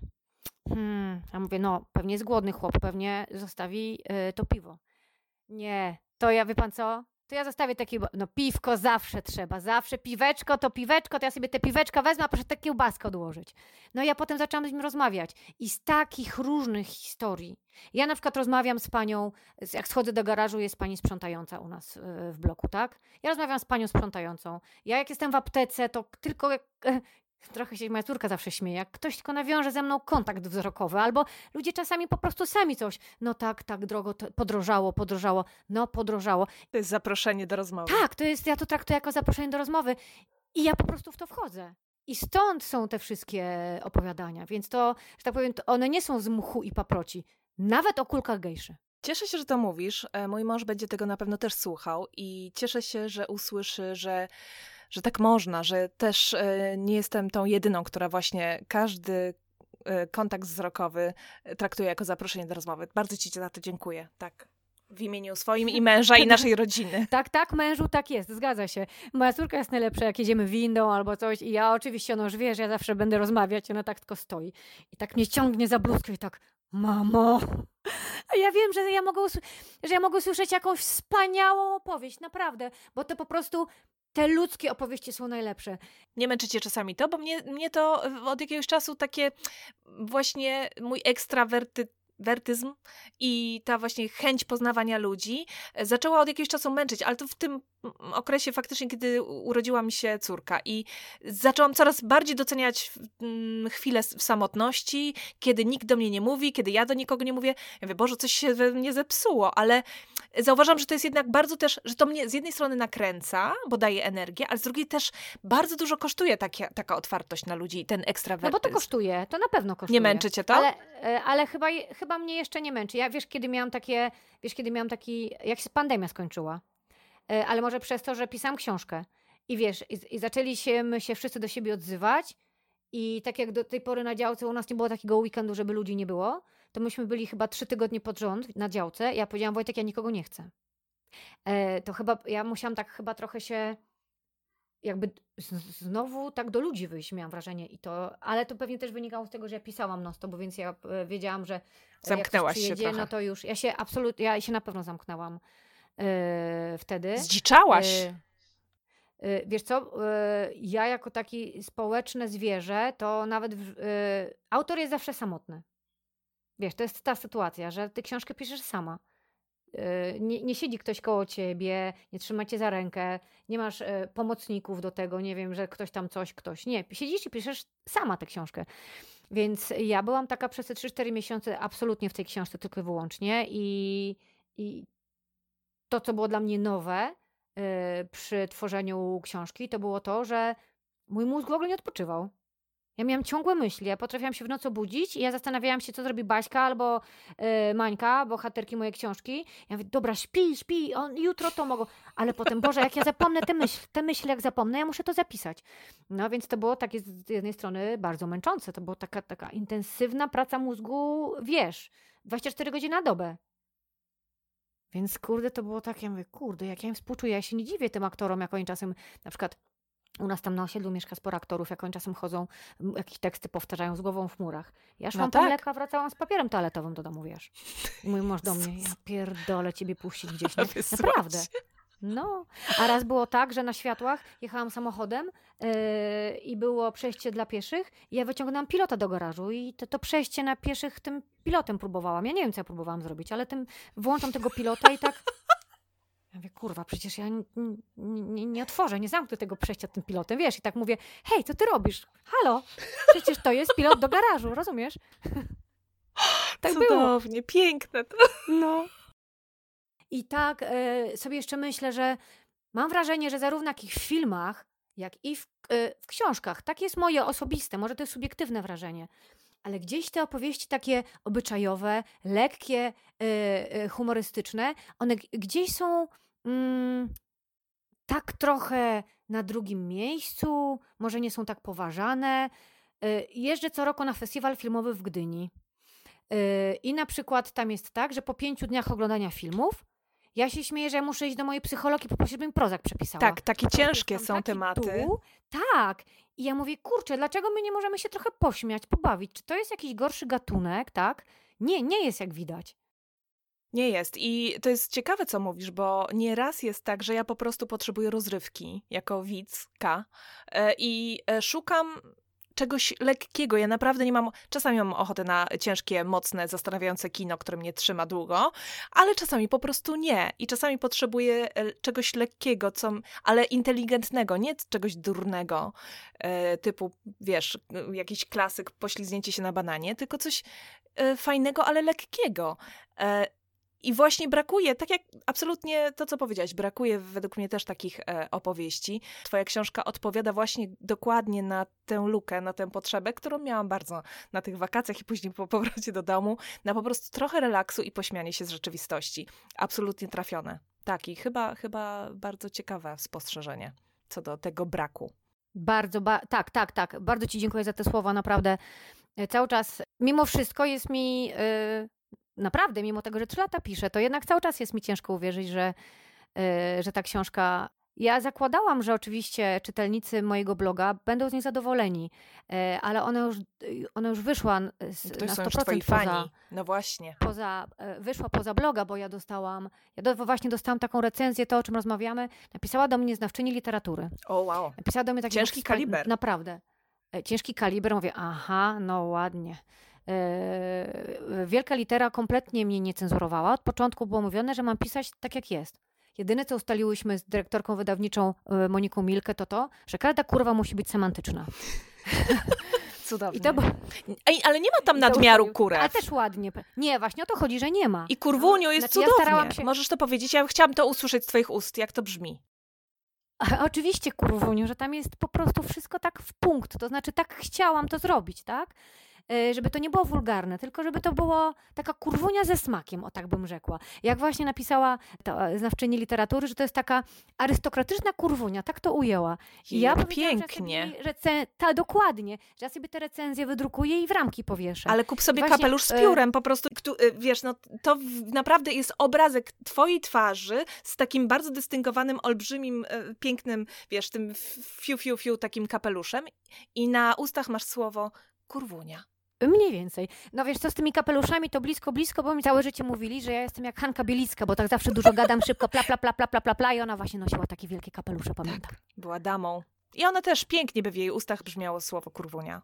Hmm, ja mówię, no pewnie jest głodny chłop, pewnie zostawi yy, to piwo. Nie, to ja, wie pan co? To ja zostawię takie, no piwko zawsze trzeba, zawsze piweczko to piweczko, to ja sobie te piweczka wezmę, a proszę te kiełbaskę odłożyć. No i ja potem zaczęłam z nim rozmawiać i z takich różnych historii. Ja na przykład rozmawiam z panią, jak schodzę do garażu, jest pani sprzątająca u nas y, w bloku, tak? Ja rozmawiam z panią sprzątającą. Ja jak jestem w aptece, to tylko Trochę się moja córka zawsze śmieje, jak ktoś tylko nawiąże ze mną kontakt wzrokowy, albo ludzie czasami po prostu sami coś, no tak, tak, drogo, podrożało, podrożało, no podrożało. To jest zaproszenie do rozmowy. Tak, to jest, ja to traktuję jako zaproszenie do rozmowy i ja po prostu w to wchodzę. I stąd są te wszystkie opowiadania. Więc to, że tak powiem, one nie są z mchu i paproci. Nawet o kulkach gejszy. Cieszę się, że to mówisz. E, mój mąż będzie tego na pewno też słuchał i cieszę się, że usłyszy, że, że tak można, że też e, nie jestem tą jedyną, która właśnie każdy e, kontakt wzrokowy traktuje jako zaproszenie do rozmowy. Bardzo Ci za to dziękuję. Tak w imieniu swoim i męża i naszej rodziny. [laughs] Tak, tak, mężu, tak jest, zgadza się. Moja córka jest najlepsza, jak jedziemy windą albo coś i ja oczywiście, no już wiesz, ja zawsze będę rozmawiać, ona tak tylko stoi i tak mnie ciągnie za bluzkę i tak, mamo. Ja wiem, że ja mogę, że ja mogę usłyszeć jakąś wspaniałą opowieść, naprawdę, bo to po prostu te ludzkie opowieści są najlepsze. Nie męczycie czasami to, bo mnie, mnie to od jakiegoś czasu takie właśnie mój ekstrawerty wertyzm i ta właśnie chęć poznawania ludzi e, zaczęła od jakiegoś czasu męczyć, ale to w tym okresie faktycznie, kiedy urodziła mi się córka i zaczęłam coraz bardziej doceniać mm, chwilę w samotności, kiedy nikt do mnie nie mówi, kiedy ja do nikogo nie mówię. Ja mówię, Boże, coś się we mnie zepsuło, ale zauważam, że to jest jednak bardzo też, że to mnie z jednej strony nakręca, bo daje energię, ale z drugiej też bardzo dużo kosztuje takie, taka otwartość na ludzi, ten ekstrawertyzm. No bo to kosztuje, to na pewno kosztuje. Nie męczy cię to? Ale, e, ale chyba, chyba mnie jeszcze nie męczy. Ja wiesz, kiedy miałam takie, wiesz, kiedy miałam taki, jak się pandemia skończyła, E, ale może przez to, że pisałam książkę. I wiesz, i, i zaczęliśmy się wszyscy do siebie odzywać. I tak jak do tej pory na działce u nas nie było takiego weekendu, żeby ludzi nie było, to myśmy byli chyba trzy tygodnie pod rząd na działce. Ja powiedziałam, Wojtek, ja nikogo nie chcę. E, to chyba, ja musiałam tak chyba trochę się jakby znowu tak do ludzi wyjść, miałam wrażenie. I to, ale to pewnie też wynikało z tego, że ja pisałam non bo więc ja e, wiedziałam, że Zamknęłaś jak się trochę. no to już, ja się absolutnie, ja się na pewno zamknęłam. E, wtedy. Zdziczałaś. E, e, wiesz co, ja jako taki społeczne zwierzę, to nawet autor jest zawsze samotny. Wiesz, to jest ta sytuacja, że ty książkę piszesz sama. Nie, nie, siedzi ktoś koło ciebie, nie trzyma cię za rękę, nie masz pomocników do tego, nie wiem, że ktoś tam coś, ktoś. Nie, siedzisz i piszesz sama tę książkę. Więc ja byłam taka przez te 3-4 miesiące absolutnie w tej książce tylko i wyłącznie i, i to, co było dla mnie nowe yy, przy tworzeniu książki, to było to, że mój mózg w ogóle nie odpoczywał. Ja miałam ciągłe myśli, ja potrafiłam się w nocy budzić i ja zastanawiałam się, co zrobi Baśka albo yy, Mańka, bohaterki mojej książki. Ja mówię, dobra, śpi, śpi, on, jutro to mogą. Ale potem, Boże, jak ja zapomnę te myśli, te myśli jak zapomnę, ja muszę to zapisać. No więc to było takie z jednej strony bardzo męczące. To była taka, taka intensywna praca mózgu, wiesz, 24 godziny na dobę. Więc kurde, to było takie, ja mówię, kurde, jak ja im współczuję, ja się nie dziwię tym aktorom, jak oni czasem na przykład u nas tam na osiedlu mieszka sporo aktorów, jak oni czasem chodzą, jakieś teksty powtarzają z głową w murach. Ja szłam no tak. lekka, wracałam z papierem toaletowym do domu, wiesz. I mój mąż do mnie, ja pierdolę ciebie puścić gdzieś. [laughs] Nie? Naprawdę. No, a raz było tak, że na światłach jechałam samochodem yy, i było przejście dla pieszych i ja wyciągnęłam pilota do garażu i to, to, przejście na pieszych tym pilotem próbowałam. Ja nie wiem, co ja próbowałam zrobić, ale tym włączam tego pilota i tak... Ja mówię, kurwa, przecież ja nie, nie, otworzę, nie zamknę tego przejścia tym pilotem, wiesz? I tak mówię, hej, co ty robisz? Halo, przecież to jest pilot do garażu, rozumiesz? [laughs] tak Cudownie, było. piękne to. No. I tak e, sobie jeszcze myślę, że mam wrażenie, że zarówno w filmach, jak i w, e, w książkach, tak jest moje osobiste, może to jest subiektywne wrażenie, ale gdzieś te opowieści takie obyczajowe, lekkie, e, humorystyczne, one gdzieś są mm, tak trochę na drugim miejscu, może nie są tak poważane. Jeżdżę co roku na festiwal filmowy w Gdyni. I na przykład tam jest tak, że po pięciu dniach oglądania filmów ja się śmieję, że ja muszę iść do mojej psychologii, poprosić, żeby mi prozak przepisała. Tak, takie ciężkie są tematy. Dół. Tak. I ja mówię, kurczę, dlaczego my nie możemy się trochę pośmiać, pobawić? Czy to jest jakiś gorszy gatunek, tak? Nie, nie jest jak widać. Nie jest. I to jest ciekawe, co mówisz, bo nieraz jest tak, że ja po prostu potrzebuję rozrywki jako widzka e, i e, szukam czegoś lekkiego. Ja naprawdę nie mam, czasami mam ochotę na ciężkie, mocne, zastanawiające kino, które mnie trzyma długo, ale czasami po prostu nie. I czasami potrzebuję e, czegoś lekkiego, co, ale inteligentnego, nie czegoś durnego, e, typu, wiesz, jakiś klasyk, poślizgnięcie się na bananie, tylko coś e, fajnego, ale lekkiego. I właśnie brakuje, tak jak absolutnie to, co powiedziałaś, brakuje według mnie też takich e, opowieści. Twoja książka odpowiada właśnie dokładnie na tę lukę, na tę potrzebę, którą miałam bardzo na tych wakacjach i później po powrocie do domu, na po prostu trochę relaksu i pośmianie się z rzeczywistości. Absolutnie trafione. Tak, i chyba, chyba bardzo ciekawe spostrzeżenie co do tego braku. Bardzo, ba tak, tak, tak. Bardzo Ci dziękuję za te słowa, naprawdę. E, cały czas, mimo wszystko jest mi, yy, naprawdę, mimo tego, że trzy lata piszę, to jednak cały czas jest mi ciężko uwierzyć, że, yy, że ta książka ja zakładałam, że oczywiście czytelnicy mojego bloga będą z niej zadowoleni, e, ale ona już, ona już wyszła z, to na 100% poza, fani. No właśnie. Poza, e, wyszła poza bloga, bo ja dostałam, ja do, właśnie dostałam taką recenzję, to o czym rozmawiamy. Napisała do mnie znawczyni literatury. O oh, wow. Napisała do mnie taki Ciężki kaliber. Naprawdę. Ciężki kaliber. Mówię, aha, no ładnie. Wielka litera kompletnie mnie nie cenzurowała. Od początku było mówione, że mam pisać tak, jak jest. Jedyne, co ustaliłyśmy z dyrektorką wydawniczą e, Moniką Milkę, to to, że każda kurwa musi być semantyczna. [laughs] Cudownie. I to, bo... Ej, ale nie ma tam nadmiaru kurew. Ale też ładnie. Nie, właśnie o to chodzi, że nie ma. I kurwuniu jest znaczy, cudownie. Ja się... Możesz to powiedzieć, ja chciałam to usłyszeć z twoich ust, jak to brzmi. A, oczywiście, kurwuniu, że tam jest po prostu wszystko tak w punkt. To znaczy, tak chciałam to zrobić, tak? E, żeby to nie było wulgarne, tylko żeby to było taka kurwunia ze smakiem, o tak bym rzekła. Jak właśnie napisała ta e, znawczyni literatury, że to jest taka arystokratyczna kurwunia, tak to ujęła. I ja pięknie. Że recen- ta, dokładnie, że ja sobie te recenzje wydrukuję i w ramki powieszę. Ale kup sobie właśnie, kapelusz z e, piórem, po prostu, wiesz, no to naprawdę jest obrazek twojej twarzy z takim bardzo dystyngowanym, olbrzymim, pięknym, wiesz, tym fiu, fiu, fiu, takim kapeluszem i na ustach masz słowo kurwunia. Mniej więcej. No wiesz co, z tymi kapeluszami to blisko, blisko, bo mi całe życie mówili, że ja jestem jak Hanka Bielicka, bo tak zawsze dużo gadam, szybko pla, pla, pla, pla, pla, pla, pla i ona właśnie nosiła takie wielkie kapelusze, pamiętam. Tak, była damą. I ona też pięknie by w jej ustach brzmiało słowo kurwunia.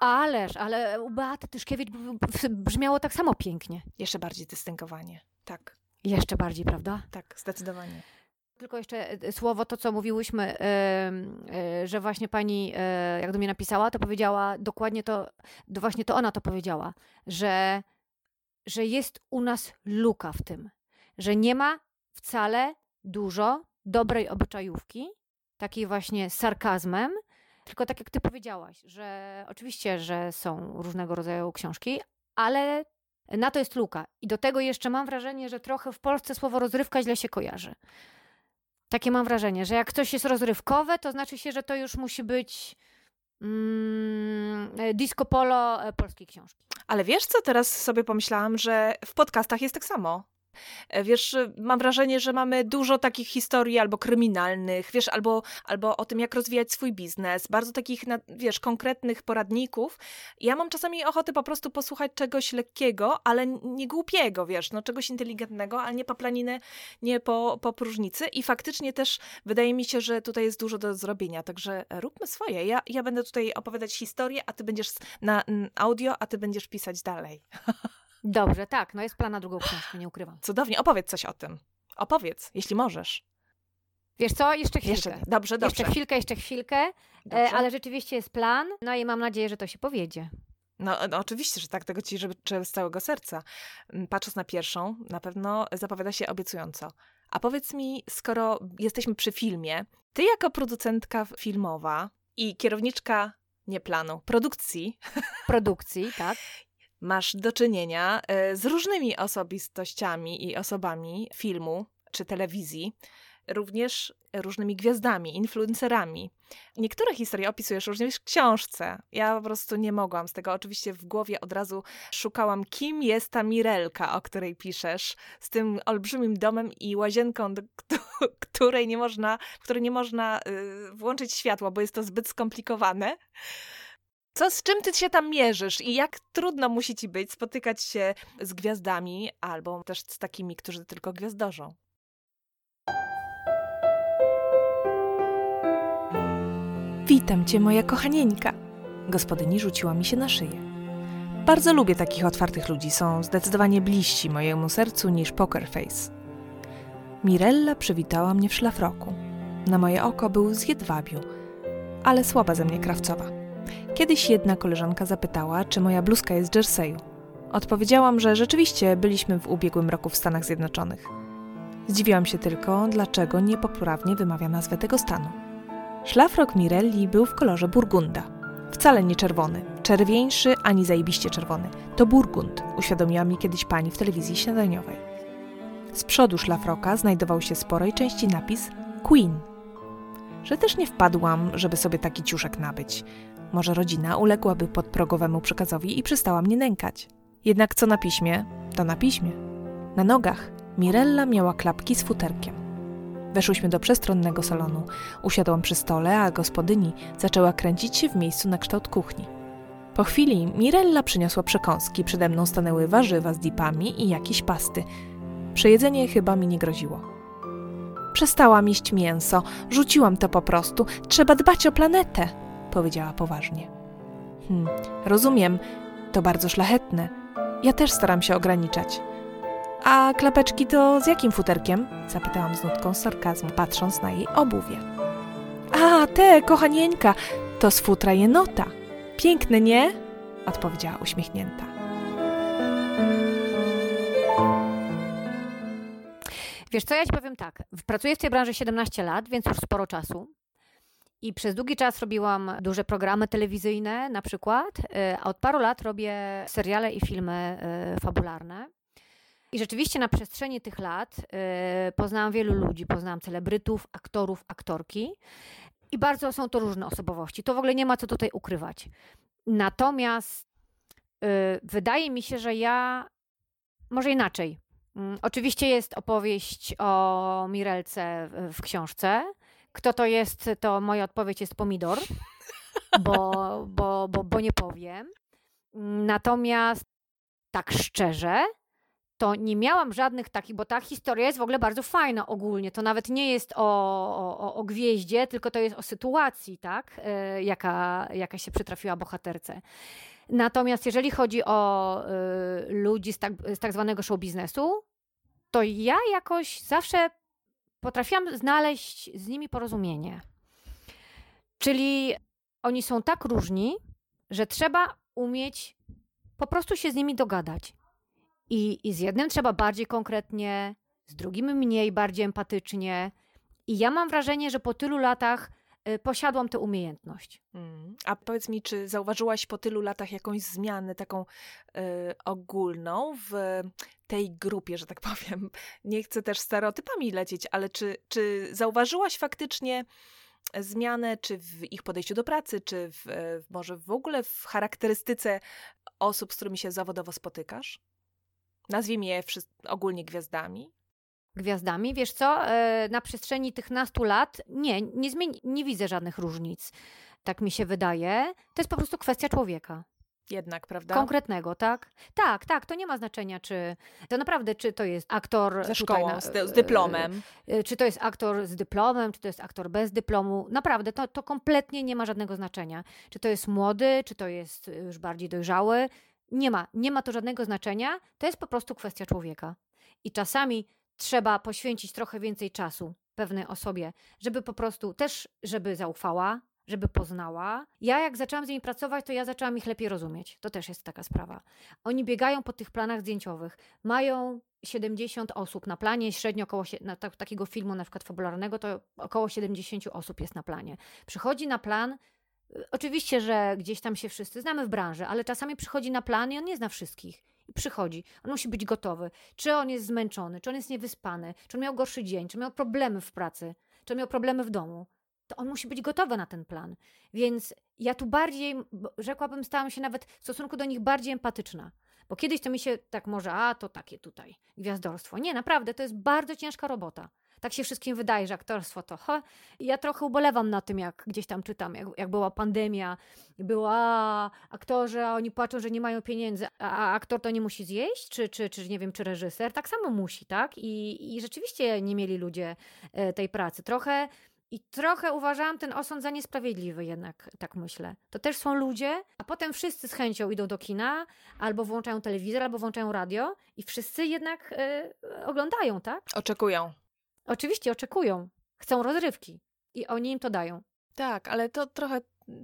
Ależ, ale u Beaty Tyszkiewicz brzmiało tak samo pięknie. Jeszcze bardziej dystynkowanie, tak. Jeszcze bardziej, prawda? Tak, zdecydowanie. Tylko jeszcze e, słowo, to co mówiłyśmy, e, że właśnie pani, e, jak do mnie napisała, to powiedziała dokładnie to, właśnie to ona to powiedziała, że, że jest u nas luka w tym, że nie ma wcale dużo dobrej obyczajówki, takiej właśnie sarkazmem, tylko tak jak ty powiedziałaś, że oczywiście, że są różnego rodzaju książki, ale na to jest luka. I do tego jeszcze mam wrażenie, że trochę w Polsce słowo rozrywka źle się kojarzy. Takie mam wrażenie, że jak coś jest rozrywkowe, to znaczy się, że to już musi być mm, e, disco polo e, polskiej książki. Ale wiesz co, teraz sobie pomyślałam, że w podcastach jest tak samo. E, wiesz, mam wrażenie, że mamy dużo takich historii albo kryminalnych, wiesz, albo, albo o tym, jak rozwijać swój biznes, bardzo takich, wiesz, konkretnych poradników. Ja mam czasami ochotę po prostu posłuchać czegoś lekkiego, ale nie głupiego, wiesz, no czegoś inteligentnego, ale nie po planiny, nie po, po próżnicy i faktycznie też wydaje mi się, że tutaj jest dużo do zrobienia, także róbmy swoje. Ja, ja będę tutaj opowiadać historię, a ty będziesz na audio, a ty będziesz pisać dalej. [laughs] Dobrze, tak. No jest plan na drugą książkę, nie ukrywam. Cudownie. Opowiedz coś o tym. Opowiedz, jeśli możesz. Wiesz co? Jeszcze chwilkę. Jeszcze, dobrze, dobrze. Jeszcze chwilkę, jeszcze chwilkę. E, ale rzeczywiście jest plan. No i mam nadzieję, że to się powiedzie. No, no, oczywiście, że tak, tego ci życzę z całego serca. Mm, patrząc na pierwszą, na pewno zapowiada się obiecująco. A powiedz mi, skoro jesteśmy przy filmie, ty jako producentka filmowa i kierowniczka nie planu, produkcji. [laughs] Produkcji, tak. Masz do czynienia e, z różnymi osobistościami i osobami filmu czy telewizji, również różnymi gwiazdami, influencerami. Niektóre historie opisujesz również w książce. Ja po prostu nie mogłam z tego. Oczywiście w głowie od razu szukałam, kim jest ta Mirelka, o której piszesz, z tym olbrzymim domem i łazienką, do [laughs] której nie można, w której nie można y, włączyć światła, bo jest to zbyt skomplikowane. Co, z czym ty się tam mierzysz i jak trudno musi ci być spotykać się z gwiazdami albo też z takimi, którzy tylko gwiazdorzą? Witam cię, moja kochanieńka. Gospodyni rzuciła mi się na szyję. Bardzo lubię takich otwartych ludzi, są zdecydowanie bliżsi mojemu sercu niż poker face. Mirella przywitała mnie w szlafroku. Na moje oko był z jedwabiu, ale słaba ze mnie krawcowa. Kiedyś jedna koleżanka zapytała, czy moja bluzka jest z jerseyu. Odpowiedziałam, że rzeczywiście byliśmy w ubiegłym roku w Stanach Zjednoczonych. Zdziwiłam się tylko, dlaczego niepoprawnie wymawia nazwę tego stanu. Szlafrok Mirelli był w kolorze burgunda. Wcale nie czerwony, czerwieńszy ani zajebiście czerwony. To burgund, uświadomiła mi kiedyś pani w telewizji śniadaniowej. Z przodu szlafroka znajdował się sporej części napis Queen. Że też nie wpadłam, żeby sobie taki ciuszek nabyć. Może rodzina uległaby podprogowemu przekazowi i przestała mnie nękać. Jednak co na piśmie, to na piśmie. Na nogach Mirella miała klapki z futerkiem. Weszłyśmy do przestronnego salonu. Usiadłam przy stole, a gospodyni zaczęła kręcić się w miejscu na kształt kuchni. Po chwili Mirella przyniosła przekąski, przede mną stanęły warzywa z dipami i jakieś pasty. Przejedzenie chyba mi nie groziło. Przestałam jeść mięso, rzuciłam to po prostu. Trzeba dbać o planetę, powiedziała poważnie. Hm, rozumiem, to bardzo szlachetne. Ja też staram się ograniczać. A klapeczki to z jakim futerkiem? Zapytałam z nutką sarkazmu, patrząc na jej obuwie. A, te, kochanieńka, to z futra jenota. Piękne, nie? Odpowiedziała uśmiechnięta. Wiesz co, ja ci powiem tak. Pracuję w tej branży 17 lat, więc już sporo czasu. I przez długi czas robiłam duże programy telewizyjne na przykład, y, a od paru lat robię seriale i filmy y, fabularne. I rzeczywiście na przestrzeni tych lat yy, poznałam wielu ludzi, poznałam celebrytów, aktorów, aktorki. I bardzo są to różne osobowości. To w ogóle nie ma co tutaj ukrywać. Natomiast wydaje mi się, że ja może inaczej. Yy, oczywiście jest opowieść o Mirelce w książce. Kto to jest, to moja odpowiedź jest pomidor, [laughs] bo, bo, bo, bo nie powiem. Natomiast tak szczerze, to nie miałam żadnych takich, bo ta historia jest w ogóle bardzo fajna ogólnie. To nawet nie jest o, o, o gwieździe, tylko to jest o sytuacji, tak, yy, jaka, jaka się przytrafiła bohaterce. Natomiast jeżeli chodzi o y, ludzi z tak, z tak zwanego show biznesu, to ja jakoś zawsze potrafiłam znaleźć z nimi porozumienie. Czyli oni są tak różni, że trzeba umieć po prostu się z nimi dogadać. I, I z jednym trzeba bardziej konkretnie, z drugim mniej, bardziej empatycznie. I ja mam wrażenie, że po tylu latach y, posiadłam tę umiejętność. Mm. A powiedz mi, czy zauważyłaś po tylu latach jakąś zmianę taką y, ogólną w tej grupie, że tak [laughs] powiem? Nie chcę też stereotypami lecieć, ale czy, czy zauważyłaś faktycznie zmianę, czy w ich podejściu do pracy, czy w, może w ogóle w charakterystyce osób, z którymi się zawodowo spotykasz? Nazwijmy je ogólnie gwiazdami. Gwiazdami, wiesz co, e, na przestrzeni tych nastu lat nie, nie, zmieni, nie widzę żadnych różnic. Tak mi się wydaje. To jest po prostu kwestia człowieka. Jednak, prawda? Konkretnego, tak? Tak, tak, to nie ma znaczenia, czy to naprawdę, czy to jest aktor ze szkołą, na, z, z, dyplomem. E, czy to jest aktor z dyplomem, czy to jest aktor bez dyplomu. Naprawdę, to, to kompletnie nie ma żadnego znaczenia. Czy to jest młody, czy to jest już bardziej dojrzały nie ma, nie ma to żadnego znaczenia, to jest po prostu kwestia człowieka. I czasami trzeba poświęcić trochę więcej czasu pewnej osobie, żeby po prostu też, żeby zaufała, żeby poznała. Ja jak zaczęłam z nimi pracować, to ja zaczęłam ich lepiej rozumieć. To też jest taka sprawa. Oni biegają po tych planach zdjęciowych. Mają 70 osób na planie, średnio około na takiego filmu na przykład fabularnego to około 70 osób jest na planie. Przychodzi na plan Oczywiście, że gdzieś tam się wszyscy znamy w branży, ale czasami przychodzi na plan i on nie zna wszystkich. I przychodzi. On musi być gotowy. Czy on jest zmęczony, czy on jest niewyspany, czy on miał gorszy dzień, czy miał problemy w pracy, czy miał problemy w domu. To on musi być gotowy na ten plan. Więc ja tu bardziej, rzekłabym, stałam się nawet w stosunku do nich bardziej empatyczna. Bo kiedyś to mi się tak może, a to takie tutaj, gwiazdorstwo. Nie, naprawdę, to jest bardzo ciężka robota. Tak się wszystkim wydaje, że aktorstwo to. Ha. Ja trochę ubolewam na tym, jak gdzieś tam czytam, jak, jak była pandemia, była aktorzy, a oni płaczą, że nie mają pieniędzy, a aktor to nie musi zjeść, czy, czy, czy nie wiem, czy reżyser, tak samo musi, tak? I, i rzeczywiście nie mieli ludzie e, tej pracy. Trochę i trochę uważałam ten osąd za niesprawiedliwy, jednak tak myślę. To też są ludzie, a potem wszyscy z chęcią idą do kina, albo włączają telewizor, albo włączają radio, i wszyscy jednak y, oglądają, tak? Oczekują. Oczywiście oczekują, chcą rozrywki i oni im to dają. Tak, ale to trochę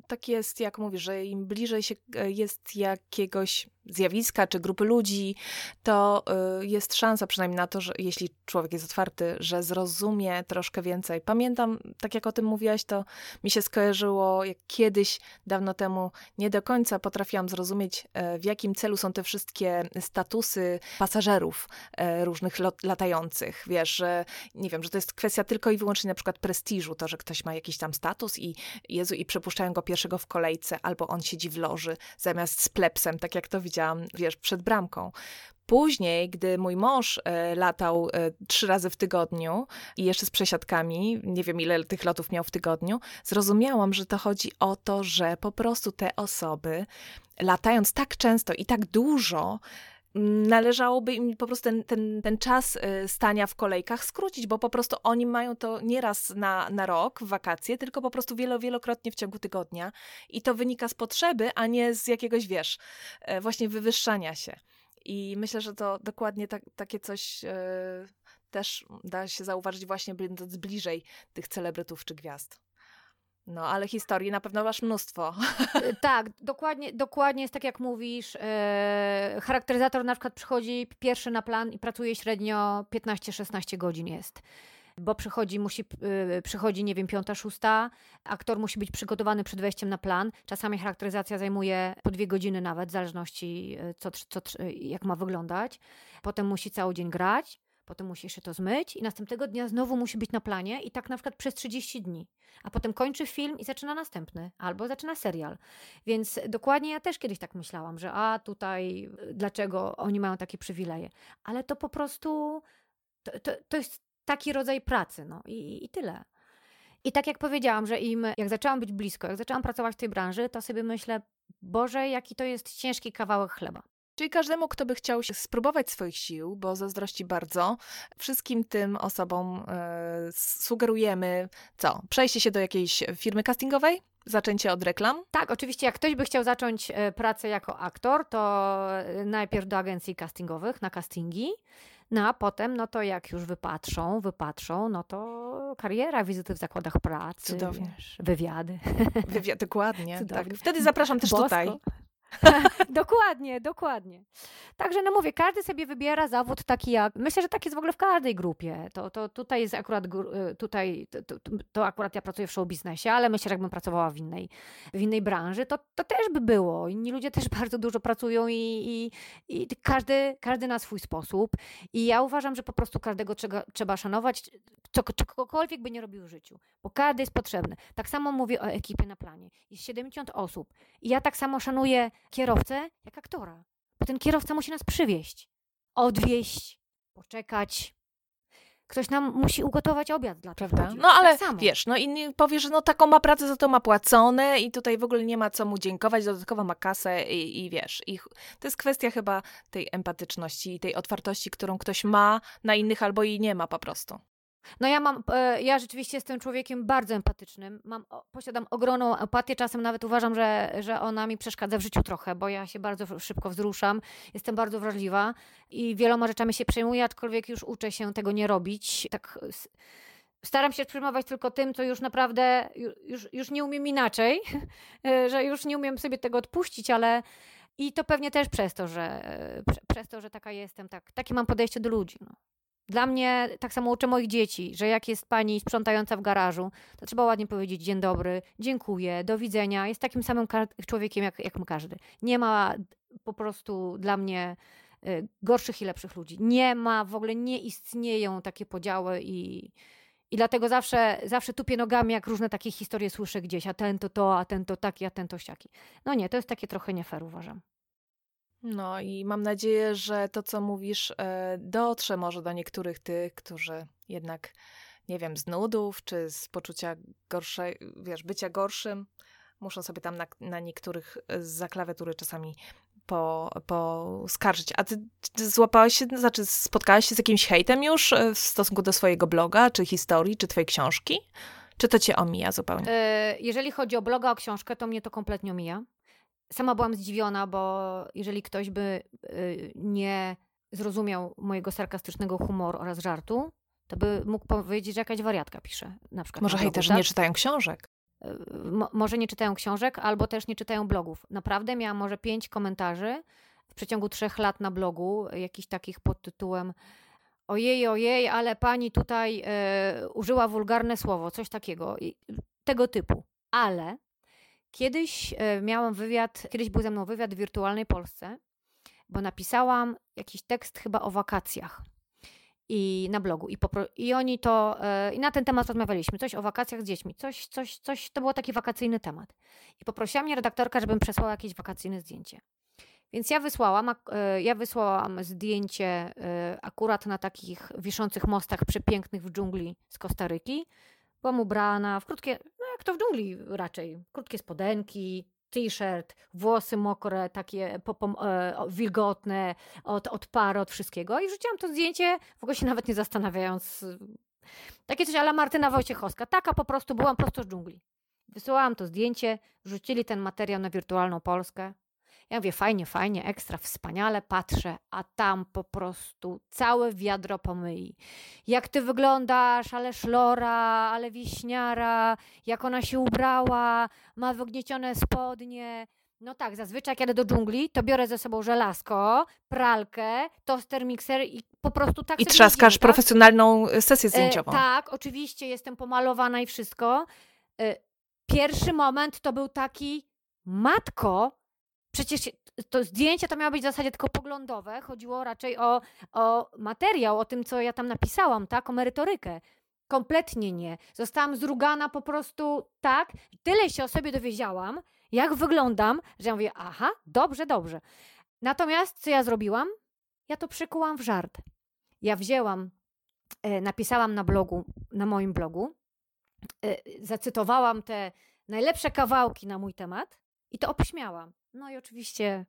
tak jest, jak mówisz, że im bliżej się e, jest jakiegoś zjawiska czy grupy ludzi, to y, jest szansa przynajmniej na to, że jeśli człowiek jest otwarty, że zrozumie troszkę więcej. Pamiętam, tak jak o tym mówiłaś, to mi się skojarzyło, jak kiedyś, dawno temu, nie do końca potrafiłam zrozumieć, e, w jakim celu są te wszystkie statusy pasażerów e, różnych lot, latających. Wiesz, że nie wiem, że to jest kwestia tylko i wyłącznie na przykład prestiżu, to, że ktoś ma jakiś tam status i Jezu, i przepuszczają go pierwszego w kolejce, albo on siedzi w loży zamiast z plepsem, tak jak to widziałam, wiesz, przed bramką. Później, gdy mój mąż e, latał e, trzy razy w tygodniu i jeszcze z przesiadkami, nie wiem ile tych lotów miał w tygodniu, zrozumiałam, że to chodzi o to, że po prostu te osoby, latając tak często i tak dużo, należałoby im po prostu ten, ten, ten czas y, stania w kolejkach skrócić, bo po prostu oni mają to nie raz na, na rok, w wakacje, tylko po prostu wielo, wielokrotnie w ciągu tygodnia. I to wynika z potrzeby, a nie z jakiegoś, wiesz, e, właśnie wywyższania się. I myślę, że to dokładnie tak, takie coś yy, też da się zauważyć właśnie będąc bliżej tych celebrytów czy gwiazd. No, ale historii na pewno masz mnóstwo. E, tak, dokładnie, dokładnie jest tak, jak mówisz. E, charakteryzator na przykład przychodzi pierwszy na plan i pracuje średnio 15-16 godzin jest. Bo przychodzi, musi, yy, przychodzi, nie wiem, piąta, szósta, aktor musi być przygotowany przed wejściem na plan. Czasami charakteryzacja zajmuje po dwie godziny nawet, w zależności co, co, jak ma wyglądać. Potem musi cały dzień grać potem musi jeszcze to zmyć i następnego dnia znowu musi być na planie i tak na przykład przez 30 dni. A potem kończy film i zaczyna następny, albo zaczyna serial. Więc dokładnie ja też kiedyś tak myślałam, że a tutaj dlaczego oni mają takie przywileje. Ale to po prostu to, to, to jest taki rodzaj pracy, no i, i tyle. I tak jak powiedziałam, że im, jak zaczęłam być blisko, jak zaczęłam pracować w tej branży, to sobie myślę, Boże, jaki to jest ciężki kawałek chleba. Czyli każdemu, kto by chciał spróbować swoich sił, bo zazdrości bardzo, wszystkim tym osobom e, sugerujemy co? Przejście się do jakiejś firmy castingowej? Zaczęcie od reklam? Tak, oczywiście, jak ktoś by chciał zacząć e, pracę jako aktor, to e, najpierw do agencji castingowych na castingi. No a potem, no to jak już wypatrzą, wypatrzą, no to kariera, wizyty w zakładach pracy, Cudownie. Wiesz, wywiady. Wywiad, dokładnie. Tak. Wtedy zapraszam też Bosko. tutaj. [laughs] dokładnie, dokładnie. Także no mówię, każdy sobie wybiera zawód taki jak. Myślę, że tak jest w ogóle w każdej grupie. To, to tutaj jest akurat y, tutaj, to, to, akurat ja pracuję w show biznesie, ale myślę, że jakbym pracowała w innej, w innej branży, to, to też by było. Inni ludzie też [laughs] bardzo dużo pracują i, i, i każdy, każdy na swój sposób. I ja uważam, że po prostu każdego trzeba, trzeba szanować, czegokolwiek by nie robił w życiu, bo każdy jest potrzebny. Tak samo mówię o ekipie na planie. Jest 70 osób i ja tak samo szanuję kierowcę jak aktora. Bo ten kierowca musi nas przywieźć, odwieźć, poczekać. Ktoś nam musi ugotować obiad dla Prawda? No ale tak wiesz, no inni powie, że no taką ma pracę, za to ma płacone i tutaj w ogóle nie ma co mu dziękować, dodatkowo ma kasę i, i wiesz. I to jest kwestia chyba tej empatyczności i tej otwartości, którą ktoś ma na innych albo jej nie ma po prostu. No ja mam, e, ja rzeczywiście jestem człowiekiem bardzo empatycznym. Mam, posiadam ogromną empatię, czasem nawet uważam, że, że ona mi przeszkadza w życiu trochę, bo ja się bardzo szybko wzruszam, jestem bardzo wrażliwa i wieloma rzeczami się przejmuję, aczkolwiek już uczę się tego nie robić. Tak staram się przejmować tylko tym, co już naprawdę, już, już nie umiem inaczej, [laughs] e, że już nie umiem sobie tego odpuścić, ale i to pewnie też przez to, że, e, przez to, że taka jestem, tak, takie mam podejście do ludzi. No. Dla mnie, tak samo uczę moich dzieci, że jak jest pani sprzątająca w garażu, to trzeba ładnie powiedzieć dzień dobry, dziękuję, do widzenia. Jest takim samym człowiekiem jak, jak każdy. Nie ma po prostu dla mnie y, gorszych i lepszych ludzi. Nie ma, w ogóle nie istnieją takie podziały i, i dlatego zawsze, zawsze tupię nogami, jak różne takie historie słyszę gdzieś, a ten to to, a ten to taki, a ten to siaki. No nie, to jest takie trochę nie fair, uważam. No i mam nadzieję, że to, co mówisz, e, dotrze może do niektórych tych, którzy jednak, nie wiem, z nudów czy z poczucia gorszej, wiesz, bycia gorszym, muszą sobie tam na, na niektórych za klawiatury czasami po, poskarżyć. A ty, ty złapałeś się, znaczy spotkałeś się z jakimś hejtem już e, w stosunku do swojego bloga, czy historii, czy twojej książki? Czy to cię omija zupełnie? E, jeżeli chodzi o bloga, o książkę, to mnie to kompletnie omija sama byłam zdziwiona, bo jeżeli ktoś by y, nie zrozumiał mojego sarkastycznego humoru oraz żartu, to by mógł powiedzieć, że jakaś wariatka pisze. Na przykład Może hejterzy tak? nie czytają książek. Y, może nie czytają książek, albo też nie czytają blogów. Naprawdę miałam może pięć komentarzy przeciągu trzech lat na blogu, jakiś takich pod tytułem ojej, ojej, ale pani tutaj e, użyła wulgarne słowo, coś takiego, tego typu. Ale kiedyś e, miałam wywiad, kiedyś był ze mną wywiad w wirtualnej Polsce, bo napisałam jakiś tekst chyba o wakacjach i na blogu. I, popro- i oni to, e, i na ten temat rozmawialiśmy, coś o wakacjach z dziećmi, coś, coś, coś, to był taki wakacyjny temat. I poprosiła mnie redaktorka, żebym przesłała jakieś wakacyjne zdjęcie. Więc ja wysłałam, e, ja wysłałam zdjęcie akurat na takich wiszących mostach przepięknych w dżungli z Kostaryki. Byłam ubrana w krótkie, no jak to w dżungli raczej, krótkie spodenki, t-shirt, włosy mokre, takie e, wilgotne od, od od wszystkiego. I rzuciłam to zdjęcie, w ogóle się [laughs] nawet nie zastanawiając. Takie coś ala Martyna Wojciechowska. Taka po prostu, byłam prosto z dżungli. Wysyłałam to zdjęcie, rzucili ten materiał na wirtualną Polskę. Ja mówię, fajnie, fajnie, ekstra, wspaniale, patrzę, a tam po prostu całe wiadro pomyli. Jak ty wyglądasz, ale szlora, ale wiśniara, jak ona się ubrała, ma wygniecione spodnie. No tak, zazwyczaj jak jadę do dżungli, to biorę ze sobą żelazko, pralkę, toster, mikser i po prostu tak I trzaskasz tak? profesjonalną e, sesję e, zdjęciową. E, tak, oczywiście, jestem pomalowana i wszystko. E, pierwszy moment to był taki, matko, Przecież to zdjęcia to miały być w zasadzie tylko poglądowe. Chodziło raczej o, o materiał, o tym, co ja tam napisałam, tak? O merytorykę. Kompletnie nie. Zostałam zrugana po prostu tak. Tyle się o sobie dowiedziałam, jak wyglądam, że ja mówię, aha, dobrze, dobrze. Natomiast co ja zrobiłam? Ja to przykułam w żart. Ja wzięłam, e, napisałam na blogu, na moim blogu, e, zacytowałam te najlepsze kawałki na mój temat i to obśmiałam. No i oczywiście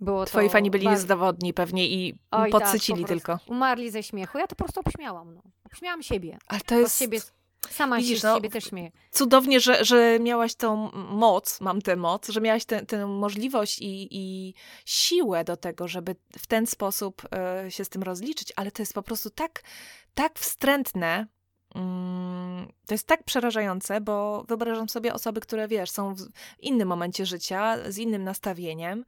było Twoi fani byli bardzo... niezawodni pewnie i Oj, podsycili tak, tylko. Umarli ze śmiechu. Ja to po prostu obśmiałam. No. Obśmiałam siebie. Ale to jest... Siebie, sama Widzisz, się no, siebie też śmieję. Cudownie, że, że miałaś tą moc, mam tę moc, że miałaś tę możliwość i, i siłę do tego, żeby w ten sposób y, się z tym rozliczyć, ale to jest po prostu tak, tak wstrętne, to jest tak przerażające, bo wyobrażam sobie osoby, które wiesz, są w innym momencie życia, z innym nastawieniem.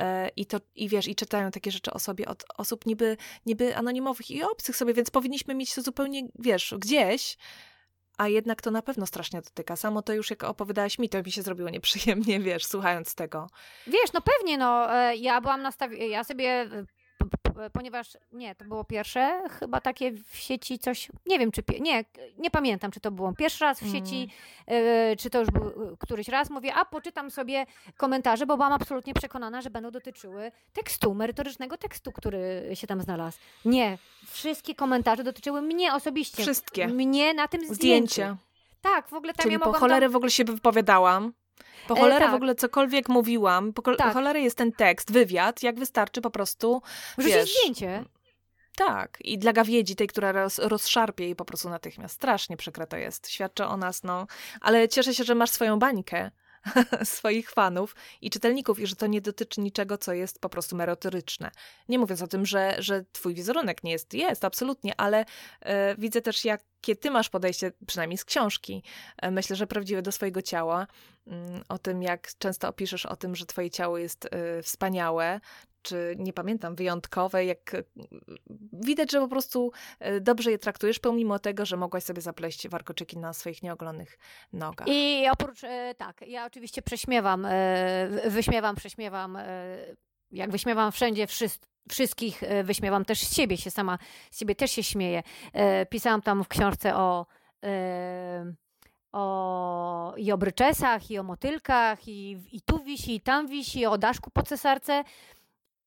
E, I, to, I wiesz, i czytają takie rzeczy o sobie od osób niby, niby anonimowych i obcych sobie, więc powinniśmy mieć to zupełnie, wiesz, gdzieś, a jednak to na pewno strasznie dotyka. Samo to już jak opowiadałaś mi, to mi się zrobiło nieprzyjemnie, wiesz, słuchając tego. Wiesz, no pewnie, no, e, ja byłam nastawiona, ja sobie ponieważ nie, to było pierwsze, chyba takie w sieci coś, nie wiem czy, nie, nie pamiętam czy to było pierwszy raz w sieci, mm. czy to już był e, któryś raz, mówię, a poczytam sobie komentarze, bo byłam absolutnie przekonana, że będą dotyczyły tekstu, merytorycznego tekstu, który się tam znalazł. Nie, wszystkie komentarze dotyczyły mnie osobiście. Wszystkie. Mnie na tym zdjęciu. Zdjęcia. Tak, w ogóle tam Czyli ja po cholerę tam... w ogóle się wypowiadałam. Po e, cholerę e, tak. w ogóle cokolwiek mówiłam, po, tak. po cholerę jest ten tekst, wywiad, jak wystarczy po prostu, Wrzucić wiesz... zdjęcie. Tak, i dla gawiedzi, tej, która roz, rozszarpie jej po prostu natychmiast. Strasznie przykre to jest. Świadczy o nas, no. Ale cieszę się, że masz swoją bańkę [laughs] swoich fanów i czytelników i że to nie dotyczy niczego, co jest po prostu merytoryczne. Nie mówiąc o tym, że, że twój wizerunek nie jest, jest absolutnie, ale e, widzę też, jakie ty masz podejście, przynajmniej z książki, e, myślę, że prawdziwe do swojego ciała, mm, o tym, jak często opiszesz o tym, że twoje ciało jest e, wspaniałe, czy nie pamiętam, wyjątkowe, jak widać, że po prostu e, dobrze je traktujesz, pomimo tego, że mogłaś sobie zapleść warkoczyki na swoich nieogolonych nogach. I oprócz, e, tak, ja oczywiście prześmiewam, e, wyśmiewam, prześmiewam, jak wyśmiewam wszędzie wszystkich wyśmiewam też z siebie się sama, z siebie też się śmieję. Pisałam tam w książce o o, i o bryczesach, i o motylkach, i, i tu wisi, i tam wisi, o daszku po cesarce.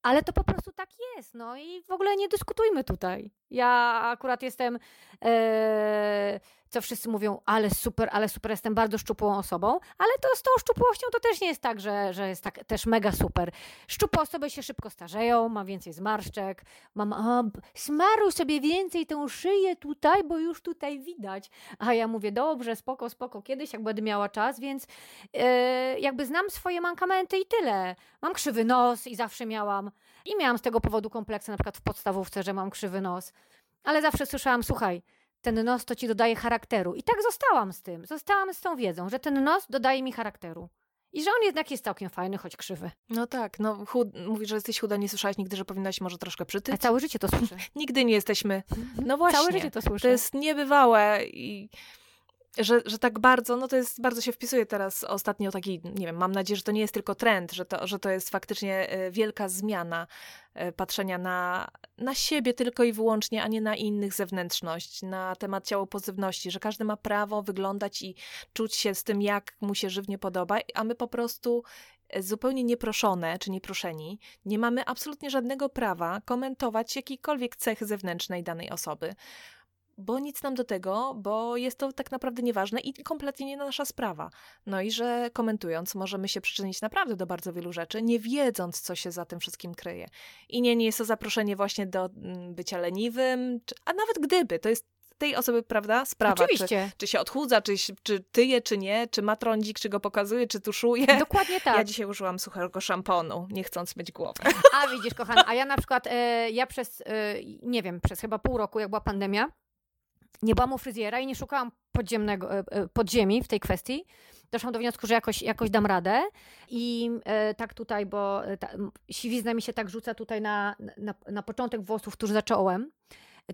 Ale to po prostu tak jest, no i w ogóle nie dyskutujmy tutaj. Ja akurat jestem, e, co wszyscy mówią, ale super, ale super, jestem bardzo szczupłą osobą, ale to z tą szczupłością to też nie jest tak, że, że jest tak też mega super. Szczupłe osoby się szybko starzeją, mam więcej zmarszczek, mam, a, smaruj sobie więcej tę szyję tutaj, bo już tutaj widać. A ja mówię, dobrze, spoko, spoko, kiedyś jak będę miała czas, więc e, jakby znam swoje mankamenty i tyle. Mam krzywy nos i zawsze miałam. I miałam z tego powodu kompleksy, na przykład w podstawówce, że mam krzywy nos. Ale zawsze słyszałam, słuchaj, ten nos to ci dodaje charakteru. I tak zostałam z tym. Zostałam z tą wiedzą, że ten nos dodaje mi charakteru. I że on jednak jest całkiem fajny, choć krzywy. No tak, no chud... mówisz, że jesteś chuda, nie słyszałeś nigdy, że powinnaś może troszkę przytyć? A całe życie to słyszę. [laughs] Nigdy nie jesteśmy. No właśnie. Całe życie to słyszę. To jest niebywałe i że, że tak bardzo, no to jest, bardzo się wpisuje teraz ostatnio taki, nie wiem, mam nadzieję, że to nie jest tylko trend, że to, że to jest faktycznie e, wielka zmiana e, patrzenia na, na siebie tylko i wyłącznie, a nie na innych zewnętrzność, na temat ciałopozywności, że każdy ma prawo wyglądać i czuć się z tym, jak mu się żywnie podoba, a my po prostu e, zupełnie nieproszone czy nieproszeni, nie mamy absolutnie żadnego prawa komentować jakiejkolwiek cechy zewnętrznej danej osoby bo nic nam do tego, bo jest to tak naprawdę nieważne i kompletnie nie nasza sprawa. No i że komentując, możemy się przyczynić naprawdę do bardzo wielu rzeczy, nie wiedząc, co się za tym wszystkim kryje. I nie, nie jest to zaproszenie właśnie do mm, bycia leniwym, czy, a nawet gdyby, to jest tej osoby, prawda, sprawa. Oczywiście. Czy, czy się odchudza, czy, czy tyje, czy nie, czy ma trądzik, czy go pokazuje, czy tuszuje. Dokładnie tak. Ja dzisiaj użyłam suchego szamponu, nie chcąc myć głowy. A widzisz, kochana, a ja na przykład, e, ja przez, e, nie wiem, przez chyba pół roku, jak była pandemia, nie byłam u fryzjera i nie szukałam podziemnego, e, e, podziemi w tej kwestii. Doszłam do wniosku, że jakoś, jakoś dam radę. I e, tak tutaj, bo ta, siwizna mi się tak rzuca tutaj na, na, na początek włosów tuż za czołem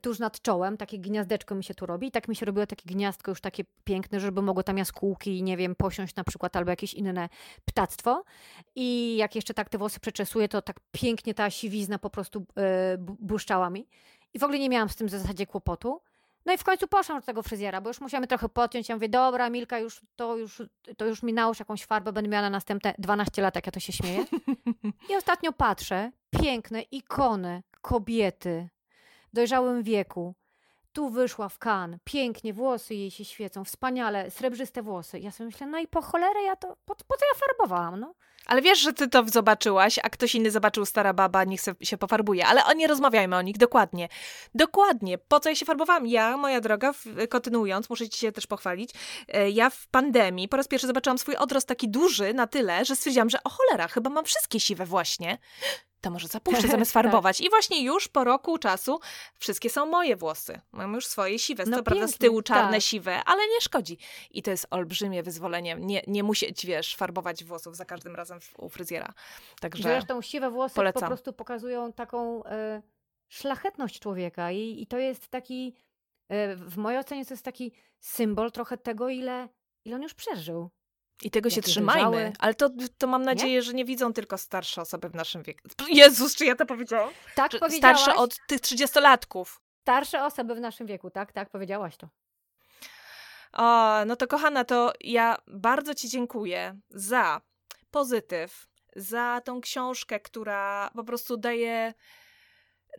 tuż nad czołem, takie gniazdeczko mi się tu robi. I tak mi się robiło takie gniazdko już takie piękne, żeby mogło tam jaskółki, nie wiem, posiąść na przykład albo jakieś inne ptactwo. I jak jeszcze tak te włosy przeczesuję, to tak pięknie ta siwizna po prostu yy, błyszczała mi. I w ogóle nie miałam z tym w zasadzie kłopotu. No i w końcu poszłam do tego fryzjera, bo już musiałam trochę podciąć. Ja mówię, dobra, Milka, już, to, już, to już mi nałóż jakąś farbę, będę miała na następne 12 lat, jak ja to się śmieję. I ostatnio patrzę, piękne ikony kobiety w dojrzałym wieku. Tu wyszła w kan, pięknie, włosy jej się świecą, wspaniale, srebrzyste włosy. Ja sobie myślę, no i po cholerę ja to, po, po co ja farbowałam, no? Ale wiesz, że ty to zobaczyłaś, a ktoś inny zobaczył stara baba, niech się pofarbuje. Ale o, nie rozmawiajmy o nich, dokładnie. Dokładnie. Po co ja się farbowałam? Ja, moja droga, kontynuując, muszę ci się też pochwalić, e, ja w pandemii po raz pierwszy zobaczyłam swój odrost taki duży na tyle, że stwierdziłam, że o cholera, chyba mam wszystkie siwe właśnie to może zapuszczę [laughs] zamiast tak. farbować. I właśnie już po roku czasu wszystkie są moje włosy. Mam już swoje siwe. No co prawda z tyłu czarne, tak. siwe, ale nie szkodzi. I to jest olbrzymie wyzwolenie. Nie, nie musieć, wiesz, farbować włosów za każdym razem u fryzjera. Także Zresztą siwe włosy polecam. po prostu pokazują taką y, szlachetność człowieka I, i to jest taki, y, w mojej ocenie to jest taki symbol trochę tego, ile, ile on już przeżył. I tego się trzymajmy. Ale to, to mam nadzieję, nie? że nie widzą tylko starsze osoby w naszym wieku. [laughs] Jezus, czy ja to powiedziałam? Tak, czy powiedziałaś. Starsze od tych trzydziestolatków. Starsze osoby w naszym wieku, tak, tak, powiedziałaś to. O, no to kochana, to ja bardzo Ci dziękuję za pozytyw, za tą książkę, która po prostu daje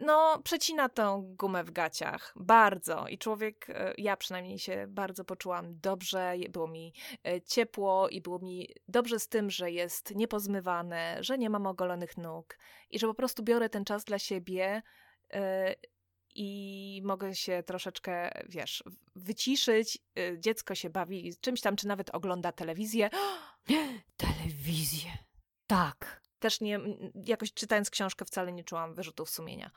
no, przecina tą gumę w gaciach. Bardzo. I człowiek, e, ja przynajmniej się bardzo poczułam dobrze, było mi e, ciepło i było mi dobrze z tym, że jest niepozmywane, że nie mam ogolonych nóg i że po prostu biorę ten czas dla siebie e, i mogę się troszeczkę, wiesz, wyciszyć. Dziecko się bawi czymś tam, czy nawet ogląda telewizję. [gasps] Telewizję. Tak też nie, jakoś czytając książkę wcale nie czułam wyrzutów sumienia.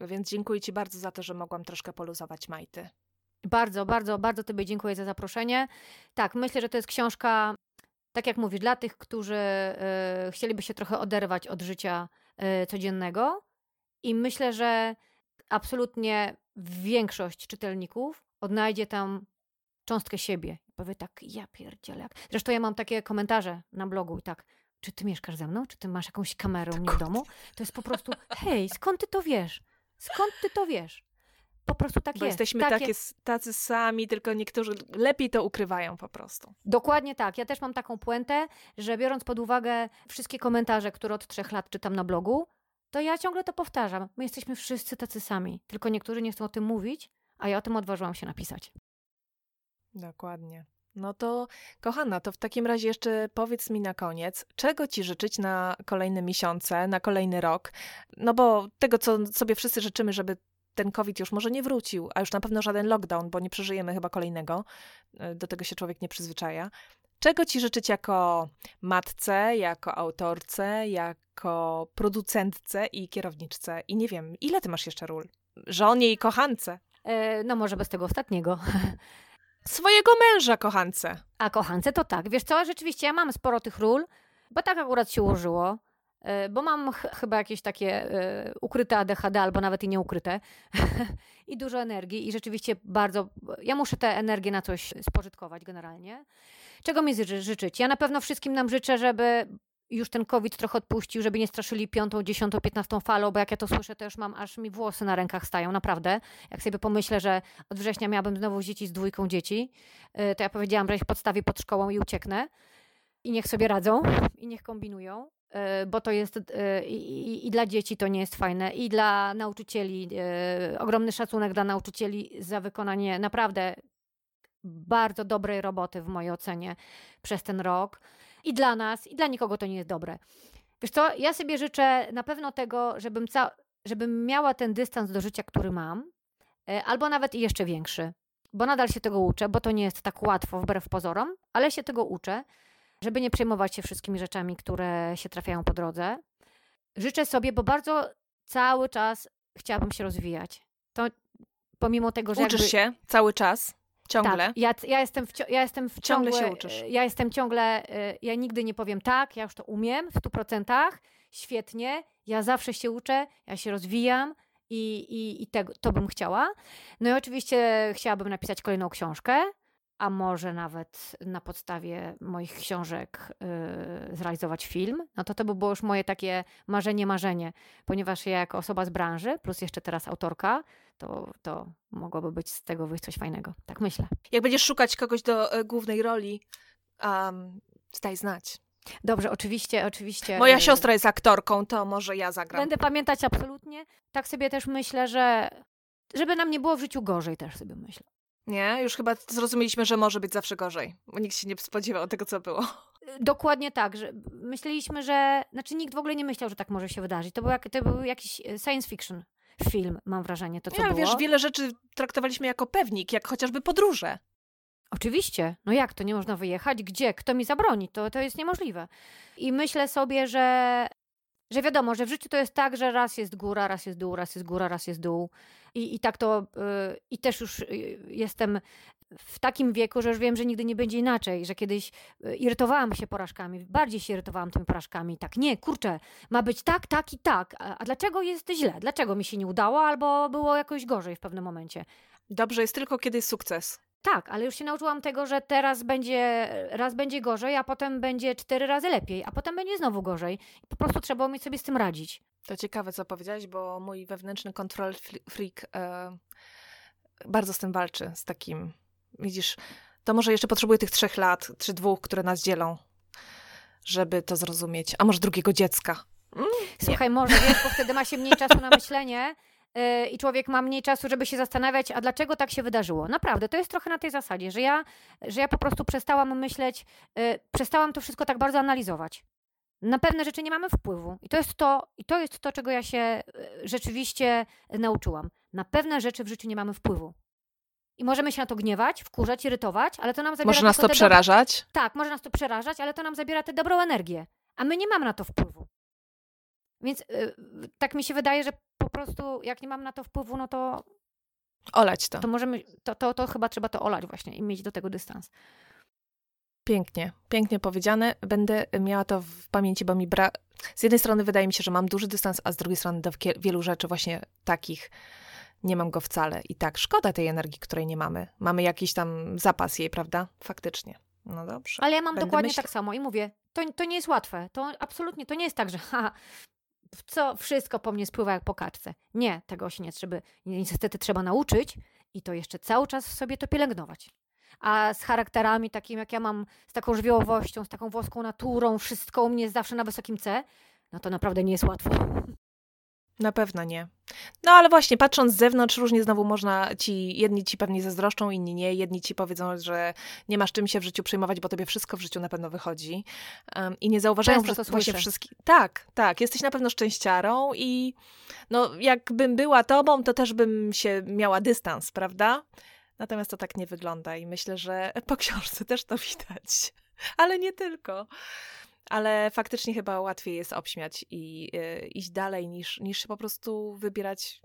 Więc dziękuję Ci bardzo za to, że mogłam troszkę poluzować majty. Bardzo, bardzo, bardzo Tobie dziękuję za zaproszenie. Tak, myślę, że to jest książka, tak jak mówisz, dla tych, którzy y, chcieliby się trochę oderwać od życia y, codziennego. I myślę, że absolutnie większość czytelników odnajdzie tam cząstkę siebie. Powie tak, ja pierdzielę. Zresztą ja mam takie komentarze na blogu i tak, czy ty mieszkasz ze mną? Czy ty masz jakąś kamerę u mnie w domu? To jest po prostu, hej, skąd ty to wiesz? Skąd ty to wiesz? Po prostu tak Bo jest. jesteśmy tak takie, jest. tacy sami, tylko niektórzy lepiej to ukrywają po prostu. Dokładnie tak. Ja też mam taką puentę, że biorąc pod uwagę wszystkie komentarze, które od trzech lat czytam na blogu, to ja ciągle to powtarzam. My jesteśmy wszyscy tacy sami. Tylko niektórzy nie chcą o tym mówić, a ja o tym odważyłam się napisać. Dokładnie. No to, kochana, to w takim razie jeszcze powiedz mi na koniec, czego ci życzyć na kolejne miesiące, na kolejny rok? No bo tego, co sobie wszyscy życzymy, żeby ten COVID już może nie wrócił, a już na pewno żaden lockdown, bo nie przeżyjemy chyba kolejnego. E, do tego się człowiek nie przyzwyczaja. Czego ci życzyć jako matce, jako autorce, jako producentce i kierowniczce? I nie wiem, ile ty masz jeszcze ról? Żonie i kochance? E, no może bez tego ostatniego. [laughs] swojego męża kochance. A kochance to tak. Wiesz co, rzeczywiście ja mam sporo tych ról, bo tak akurat się ułożyło. E, bo mam ch chyba jakieś takie y, ukryte ADHD, albo nawet i nieukryte, [laughs] i dużo energii, i rzeczywiście bardzo. Ja muszę tę energię na coś spożytkować generalnie. Czego mi życzyć? Ja na pewno wszystkim nam życzę, żeby już ten COVID trochę odpuścił, żeby nie straszyli piątą, dziesiątą, piętnastą falą, bo jak ja to słyszę, to już mam, aż mi włosy na rękach stają, naprawdę. Jak sobie pomyślę, że od września miałabym znowu dzieci z dwójką dzieci, y, to ja powiedziałam, że ich podstawię pod szkołą i ucieknę. I niech sobie radzą, i niech kombinują, y, bo to jest y, i, i dla dzieci to nie jest fajne, i dla nauczycieli. Ogromny szacunek dla nauczycieli za wykonanie naprawdę bardzo dobrej roboty w mojej ocenie przez ten rok i dla nas, i dla nikogo to nie jest dobre. Wiesz co, ja sobie życzę na pewno tego, żebym, ca- żebym miała ten dystans do życia, który mam, e, albo nawet jeszcze większy, bo nadal się tego uczę, bo to nie jest tak łatwo wbrew pozorom, ale się tego uczę, żeby nie przejmować się wszystkimi rzeczami, które się trafiają po drodze. Życzę sobie, bo bardzo cały czas chciałabym się rozwijać. To pomimo tego, że. Uczysz jakby... się cały czas? Ciągle? Tak, ja, ja, jestem w, ja jestem w ciągle się uczysz. Ja jestem ciągle, y, ja nigdy nie powiem tak, ja już to umiem w 100%, świetnie, ja zawsze się uczę, ja się rozwijam i, i, i tego, to bym chciała. No i oczywiście chciałabym napisać kolejną książkę, a może nawet na podstawie moich książek yy, zrealizować film, no to to by było już moje takie marzenie, marzenie, ponieważ ja jako osoba z branży, plus jeszcze teraz autorka, to, to mogłoby być z tego wyjść coś fajnego. Tak myślę. Jak będziesz szukać kogoś do e, głównej roli, um, daj znać. Dobrze, oczywiście, oczywiście. Moja y, siostra jest aktorką, to może ja zagram. Będę pamiętać absolutnie. Tak sobie też myślę, że żeby nam nie było w życiu gorzej, też sobie myślę. Nie, już chyba zrozumieliśmy, że może być zawsze gorzej, bo nikt się nie spodziewał tego, co było. Dokładnie tak, że myśleliśmy, że, znaczy nikt w ogóle nie myślał, że tak może się wydarzyć. To był, jak, to był jakiś e, science fiction film, mam wrażenie, to co ja, było. wiesz, wiele rzeczy traktowaliśmy jako pewnik, jak chociażby podróże. Oczywiście. No jak to nie można wyjechać? Gdzie? Kto mi zabroni? To, to jest niemożliwe. I myślę sobie, że, że wiadomo, że w życiu to jest tak, że raz jest góra, raz jest dół, raz jest góra, raz jest dół. I, i tak to, yy, i też już yy, jestem w takim wieku, że już wiem, że nigdy nie będzie inaczej, że kiedyś y, irytowałam się porażkami, bardziej się irytowałam tymi porażkami. Tak, nie, kurczę, ma być tak, tak i tak. A, a dlaczego jest źle? Dlaczego mi się nie udało albo było jakoś gorzej w pewnym momencie? Dobrze jest tylko, kiedy jest sukces. Tak, ale już się nauczyłam tego, że teraz będzie, raz będzie gorzej, a potem będzie cztery razy lepiej, a potem będzie znowu gorzej. po prostu trzeba umieć sobie z tym radzić. To ciekawe, co powiedziałeś, bo mój wewnętrzny control freak e, bardzo z tym walczy, z takim Widzisz, to może jeszcze potrzebuję tych trzech lat, czy dwóch, które nas dzielą, żeby to zrozumieć. A może drugiego dziecka. Mm, Słuchaj, może wiesz, bo wtedy ma się mniej czasu na myślenie i człowiek ma mniej czasu, żeby się zastanawiać, a dlaczego tak się wydarzyło. Naprawdę, to jest trochę na tej zasadzie, że ja, że ja po prostu przestałam myśleć, yy, przestałam to wszystko tak bardzo analizować. Na pewne rzeczy nie mamy wpływu. I to jest to, i to, jest to czego ja się y, rzeczywiście nauczyłam. Na pewne rzeczy w życiu nie mamy wpływu. I możemy się na to gniewać, wkurzać, irytować, ale to nam zabiera. Może nas to przerażać? Tak, może nas to przerażać, ale to nam zabiera tę dobrą energię. A my nie mamy na to wpływu. Więc yy, tak mi się wydaje, że po prostu jak nie mam na to wpływu, no to. Olać to. To możemy, to, to, to chyba trzeba to olać właśnie i mieć do tego dystans. Pięknie, pięknie powiedziane. Będę miała to w pamięci, bo mi brak. Z jednej strony wydaje mi się, że mam duży dystans, a z drugiej strony do wielu rzeczy właśnie takich nie mam go wcale. I tak, szkoda tej energii, której nie mamy. Mamy jakiś tam zapas jej, prawda? Faktycznie. No dobrze. Ale ja mam Będę dokładnie tak samo i mówię, to, to nie jest łatwe. To absolutnie, to nie jest tak, że [laughs] ha, co wszystko po mnie spływa jak po kaczce. Nie, tego się nie trzeba, niestety trzeba nauczyć i to jeszcze cały czas w sobie to pielęgnować. A z charakterami takim, jak ja mam, z taką żywiołowością, z taką włoską naturą, wszystko u mnie jest zawsze na wysokim C, no to naprawdę nie jest łatwo. Na pewno nie. No ale właśnie, patrząc z zewnątrz, różnie znowu można ci, jedni ci pewnie zazdroszczą, inni nie, jedni ci powiedzą, że nie masz czym się w życiu przejmować, bo tobie wszystko w życiu na pewno wychodzi. Um, I nie zauważają Często że właśnie wszystkich. Tak, tak, jesteś na pewno szczęściarą i no, jakbym była tobą, to też bym się miała dystans, prawda? Natomiast to tak nie wygląda i myślę, że po książce też to widać. Ale nie tylko ale faktycznie chyba łatwiej jest obśmiać i y, iść dalej niż, niż po prostu wybierać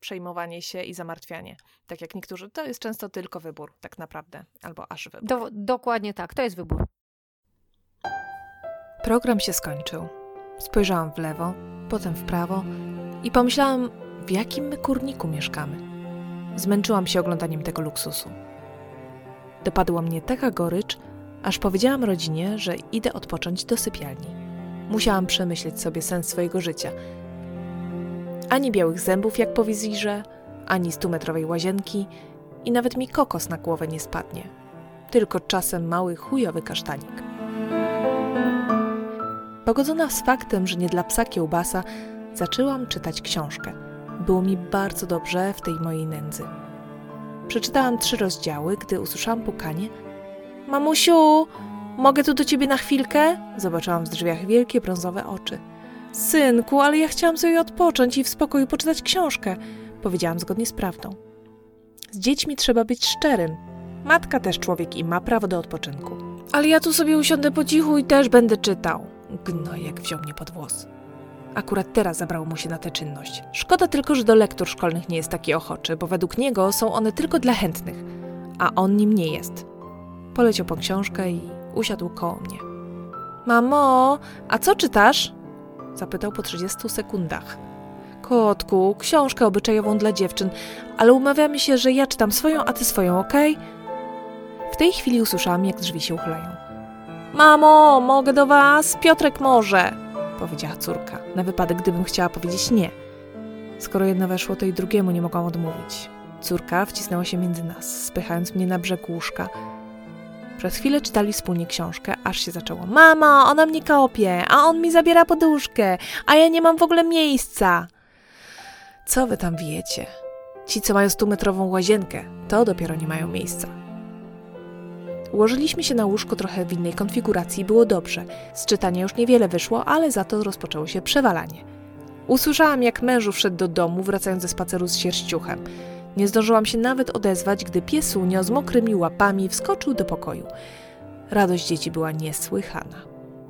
przejmowanie się i zamartwianie. Tak jak niektórzy, to jest często tylko wybór, tak naprawdę, albo aż wybór. Do, dokładnie tak, to jest wybór. Program się skończył. Spojrzałam w lewo, potem w prawo i pomyślałam, w jakim my kurniku mieszkamy. Zmęczyłam się oglądaniem tego luksusu. Dopadła mnie taka gorycz, aż powiedziałam rodzinie, że idę odpocząć do sypialni. Musiałam przemyśleć sobie sens swojego życia. Ani białych zębów jak po wizirze, ani stumetrowej łazienki i nawet mi kokos na głowę nie spadnie. Tylko czasem mały chujowy kasztanik. Pogodzona z faktem, że nie dla psa kiełbasa, zaczęłam czytać książkę. Było mi bardzo dobrze w tej mojej nędzy. Przeczytałam trzy rozdziały, gdy usłyszałam pukanie. Mamusiu, mogę tu do ciebie na chwilkę? Zobaczyłam w drzwiach wielkie brązowe oczy. Synku, ale ja chciałam sobie odpocząć i w spokoju poczytać książkę, powiedziałam zgodnie z prawdą. Z dziećmi trzeba być szczerym. Matka też człowiek i ma prawo do odpoczynku. Ale ja tu sobie usiądę po cichu i też będę czytał. Gnojek wziął mnie pod włos. Akurat teraz zabrało mu się na tę czynność. Szkoda tylko, że do lektur szkolnych nie jest taki ochoczy, bo według niego są one tylko dla chętnych, a on nim nie jest. Poleciał po książkę i usiadł koło mnie. Mamo, a co czytasz? Zapytał po 30 sekundach. Kotku, książkę obyczajową dla dziewczyn, ale umawiamy się, że ja czytam swoją, a ty swoją, okej? Okay? W tej chwili usłyszałam, jak drzwi się uchylają. Mamo, mogę do was? Piotrek może, powiedziała córka, na wypadek, gdybym chciała powiedzieć nie. Skoro jedno weszło, to i drugiemu nie mogłam odmówić. Córka wcisnęła się między nas, spychając mnie na brzeg łóżka. Przez chwilę czytali wspólnie książkę, aż się zaczęło. Mama, ona mnie kopie, a on mi zabiera poduszkę, a ja nie mam w ogóle miejsca. Co wy tam wiecie? Ci, co mają stumetrową łazienkę, to dopiero nie mają miejsca. Ułożyliśmy się na łóżko trochę w innej konfiguracji i było dobrze. Z czytania już niewiele wyszło, ale za to rozpoczęło się przewalanie. Usłyszałam, jak mężu wszedł do domu, wracając ze spaceru z sierściuchem. Nie zdążyłam się nawet odezwać, gdy piesunio z mokrymi łapami wskoczył do pokoju. Radość dzieci była niesłychana.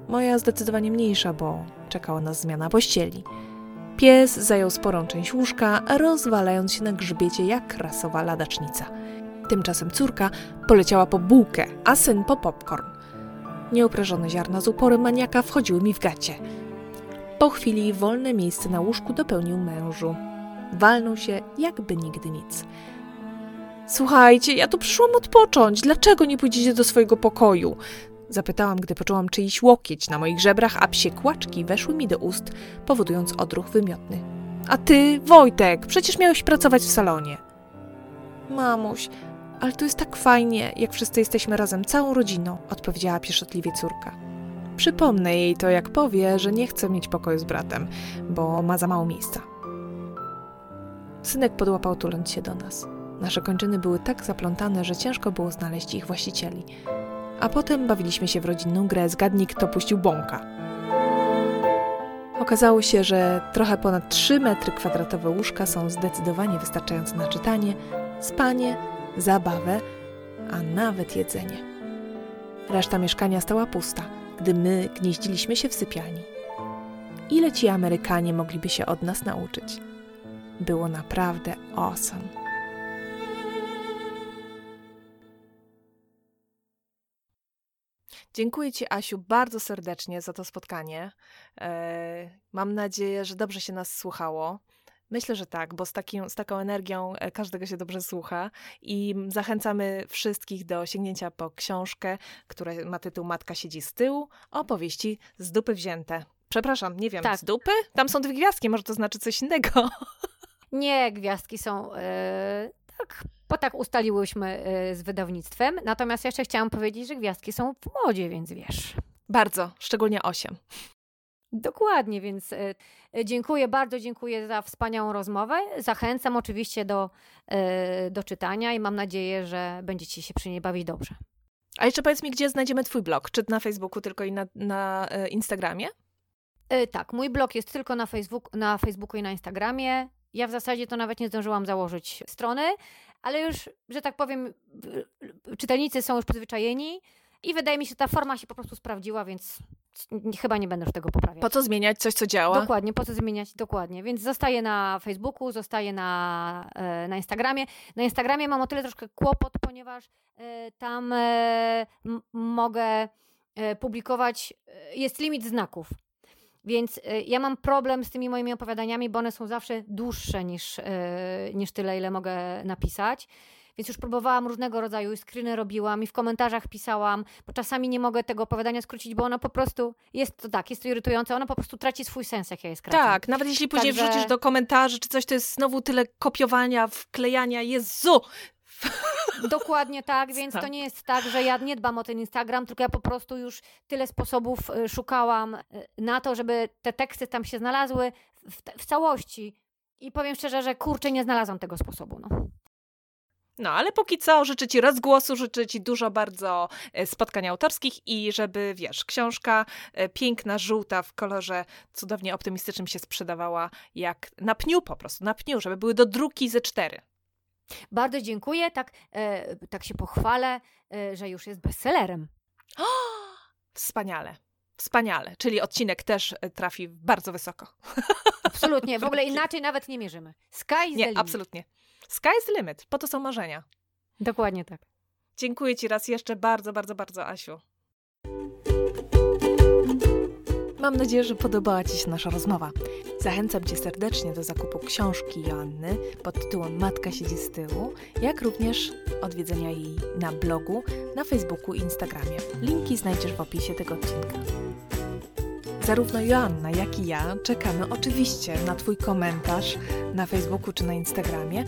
Moja zdecydowanie mniejsza, bo czekała nas zmiana pościeli. Pies zajął sporą część łóżka, rozwalając się na grzbiecie jak rasowa ladacznica. Tymczasem córka poleciała po bułkę, a syn po popcorn. Nieuprażone ziarna z uporem maniaka wchodziły mi w gacie. Po chwili wolne miejsce na łóżku dopełnił mężu. Walnął się, jakby nigdy nic. Słuchajcie, ja tu przyszłam odpocząć. Dlaczego nie pójdziecie do swojego pokoju? Zapytałam, gdy poczułam czyjś łokieć na moich żebrach, a psie kłaczki weszły mi do ust, powodując odruch wymiotny. A ty, Wojtek, przecież miałeś pracować w salonie. Mamuś, ale tu jest tak fajnie, jak wszyscy jesteśmy razem, całą rodziną, odpowiedziała pieszczotliwie córka. Przypomnę jej to, jak powie, że nie chce mieć pokoju z bratem, bo ma za mało miejsca. Synek podłapał tuląc się do nas. Nasze kończyny były tak zaplątane, że ciężko było znaleźć ich właścicieli. A potem bawiliśmy się w rodzinną grę Zgadnij, kto puścił bąka. Okazało się, że trochę ponad 3 metry kwadratowe łóżka są zdecydowanie wystarczające na czytanie, spanie zabawę, a nawet jedzenie. Reszta mieszkania stała pusta, gdy my gnieździliśmy się w sypialni. Ile ci Amerykanie mogliby się od nas nauczyć? Było naprawdę awesome. Dziękuję Ci, Asiu, bardzo serdecznie za to spotkanie. E, mam nadzieję, że dobrze się nas słuchało. Myślę, że tak, bo z, takim, z taką energią e, każdego się dobrze słucha i zachęcamy wszystkich do sięgnięcia po książkę, która ma tytuł Matka siedzi z tyłu, opowieści z dupy wzięte. Przepraszam, nie wiem, tak. z dupy? Tam są dwie gwiazdki, może to znaczy coś innego. [laughs] Nie, gwiazdki są yy, tak, bo tak ustaliłyśmy yy, z wydawnictwem. Natomiast jeszcze chciałam powiedzieć, że gwiazdki są w modzie, więc wiesz. Bardzo, szczególnie osiem. Dokładnie, więc e, e, dziękuję, bardzo dziękuję za wspaniałą rozmowę. Zachęcam oczywiście do, e, do czytania i mam nadzieję, że będziecie się przy niej bawić dobrze. A jeszcze powiedz mi, gdzie znajdziemy Twój blog? Czy na Facebooku tylko i na, na Instagramie? Tak, mój blog jest tylko na, Facebook, na Facebooku i na Instagramie. Ja w zasadzie to nawet nie zdążyłam założyć strony, ale już, że tak powiem, czytelnicy są już przyzwyczajeni i wydaje mi się, że ta forma się po prostu sprawdziła, więc chyba nie będę już tego poprawiać. Po co zmieniać coś, co działa? Dokładnie, po co zmieniać, dokładnie. Więc zostaję na Facebooku, zostaję na, e, na Instagramie. Na Instagramie mam o tyle troszkę kłopot, ponieważ e, tam e, mogę publikować, jest limit znaków. Więc e, ja mam problem z tymi moimi opowiadaniami, bo one są zawsze dłuższe niż, niż tyle, ile mogę napisać. Więc już próbowałam różnego rodzaju screeny robiłam i w komentarzach pisałam, bo czasami nie mogę tego opowiadania skrócić, bo ono po prostu jest to tak, jest to irytujące, ono po prostu traci swój sens, jak ja je skracam. Tak, nawet jeśli później Także... wrzucisz do komentarzy czy coś, to jest znowu tyle kopiowania, wklejania, Jezu! [laughs] Dokładnie tak, więc to nie jest tak, że ja nie dbam o ten Instagram, tylko ja po prostu już tyle sposobów y, szukałam y, na to, żeby te teksty tam się znalazły w, w całości. I powiem szczerze, że kurczę, nie znalazłam tego sposobu. No. No, ale póki co życzę Ci rozgłosu, życzę Ci dużo bardzo e, spotkań autorskich i żeby, wiesz, książka e, piękna, żółta w kolorze cudownie optymistycznym się sprzedawała jak na pniu po prostu, na pniu, żeby były do druki ze cztery. Bardzo dziękuję, tak, e, tak się pochwalę, e, że już jest bestsellerem. O, [gasps] wspaniale. Wspaniale, czyli odcinek też e, trafi bardzo wysoko. [laughs] Absolutnie, w ogóle inaczej nawet nie mierzymy. Sky is Nie, the limit. absolutnie. Sky is the limit, po to są marzenia. Dokładnie tak. Dziękuję Ci raz jeszcze bardzo, bardzo, bardzo, Asiu. Mam nadzieję, że podobała Ci się nasza rozmowa. Zachęcam Cię serdecznie do zakupu książki Joanny pod tytułem Matka siedzi z tyłu, jak również odwiedzenia jej na blogu, na Facebooku i Instagramie. Linki znajdziesz w opisie tego odcinka. Zarówno Joanna, jak i ja czekamy oczywiście na Twój komentarz na Facebooku czy na Instagramie.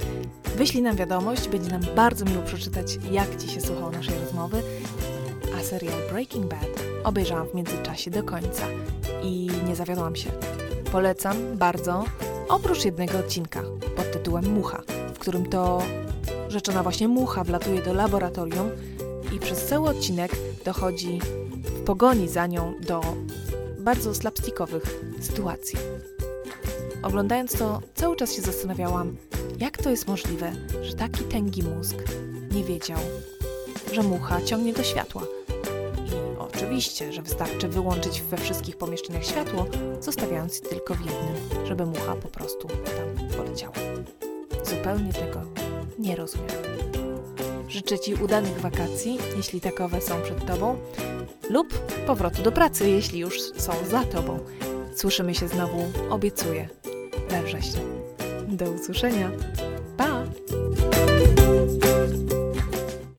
Wyślij nam wiadomość, będzie nam bardzo miło przeczytać, jak Ci się słuchało naszej rozmowy. A serial Breaking Bad obejrzałam w międzyczasie do końca i nie zawiodłam się. Polecam bardzo, oprócz jednego odcinka pod tytułem Mucha, w którym to rzeczona właśnie mucha wlatuje do laboratorium i przez cały odcinek dochodzi w pogoni za nią do bardzo slapstickowych sytuacji. Oglądając to, cały czas się zastanawiałam, jak to jest możliwe, że taki tęgi mózg nie wiedział, że mucha ciągnie do światła. Oczywiście, że wystarczy wyłączyć we wszystkich pomieszczeniach światło, zostawiając je tylko w jednym, żeby mucha po prostu tam poleciała. Zupełnie tego nie rozumiem. Życzę Ci udanych wakacji, jeśli takowe są przed Tobą, lub powrotu do pracy, jeśli już są za Tobą. Słyszymy się znowu, obiecuję, we wrześniu. Do usłyszenia. Pa!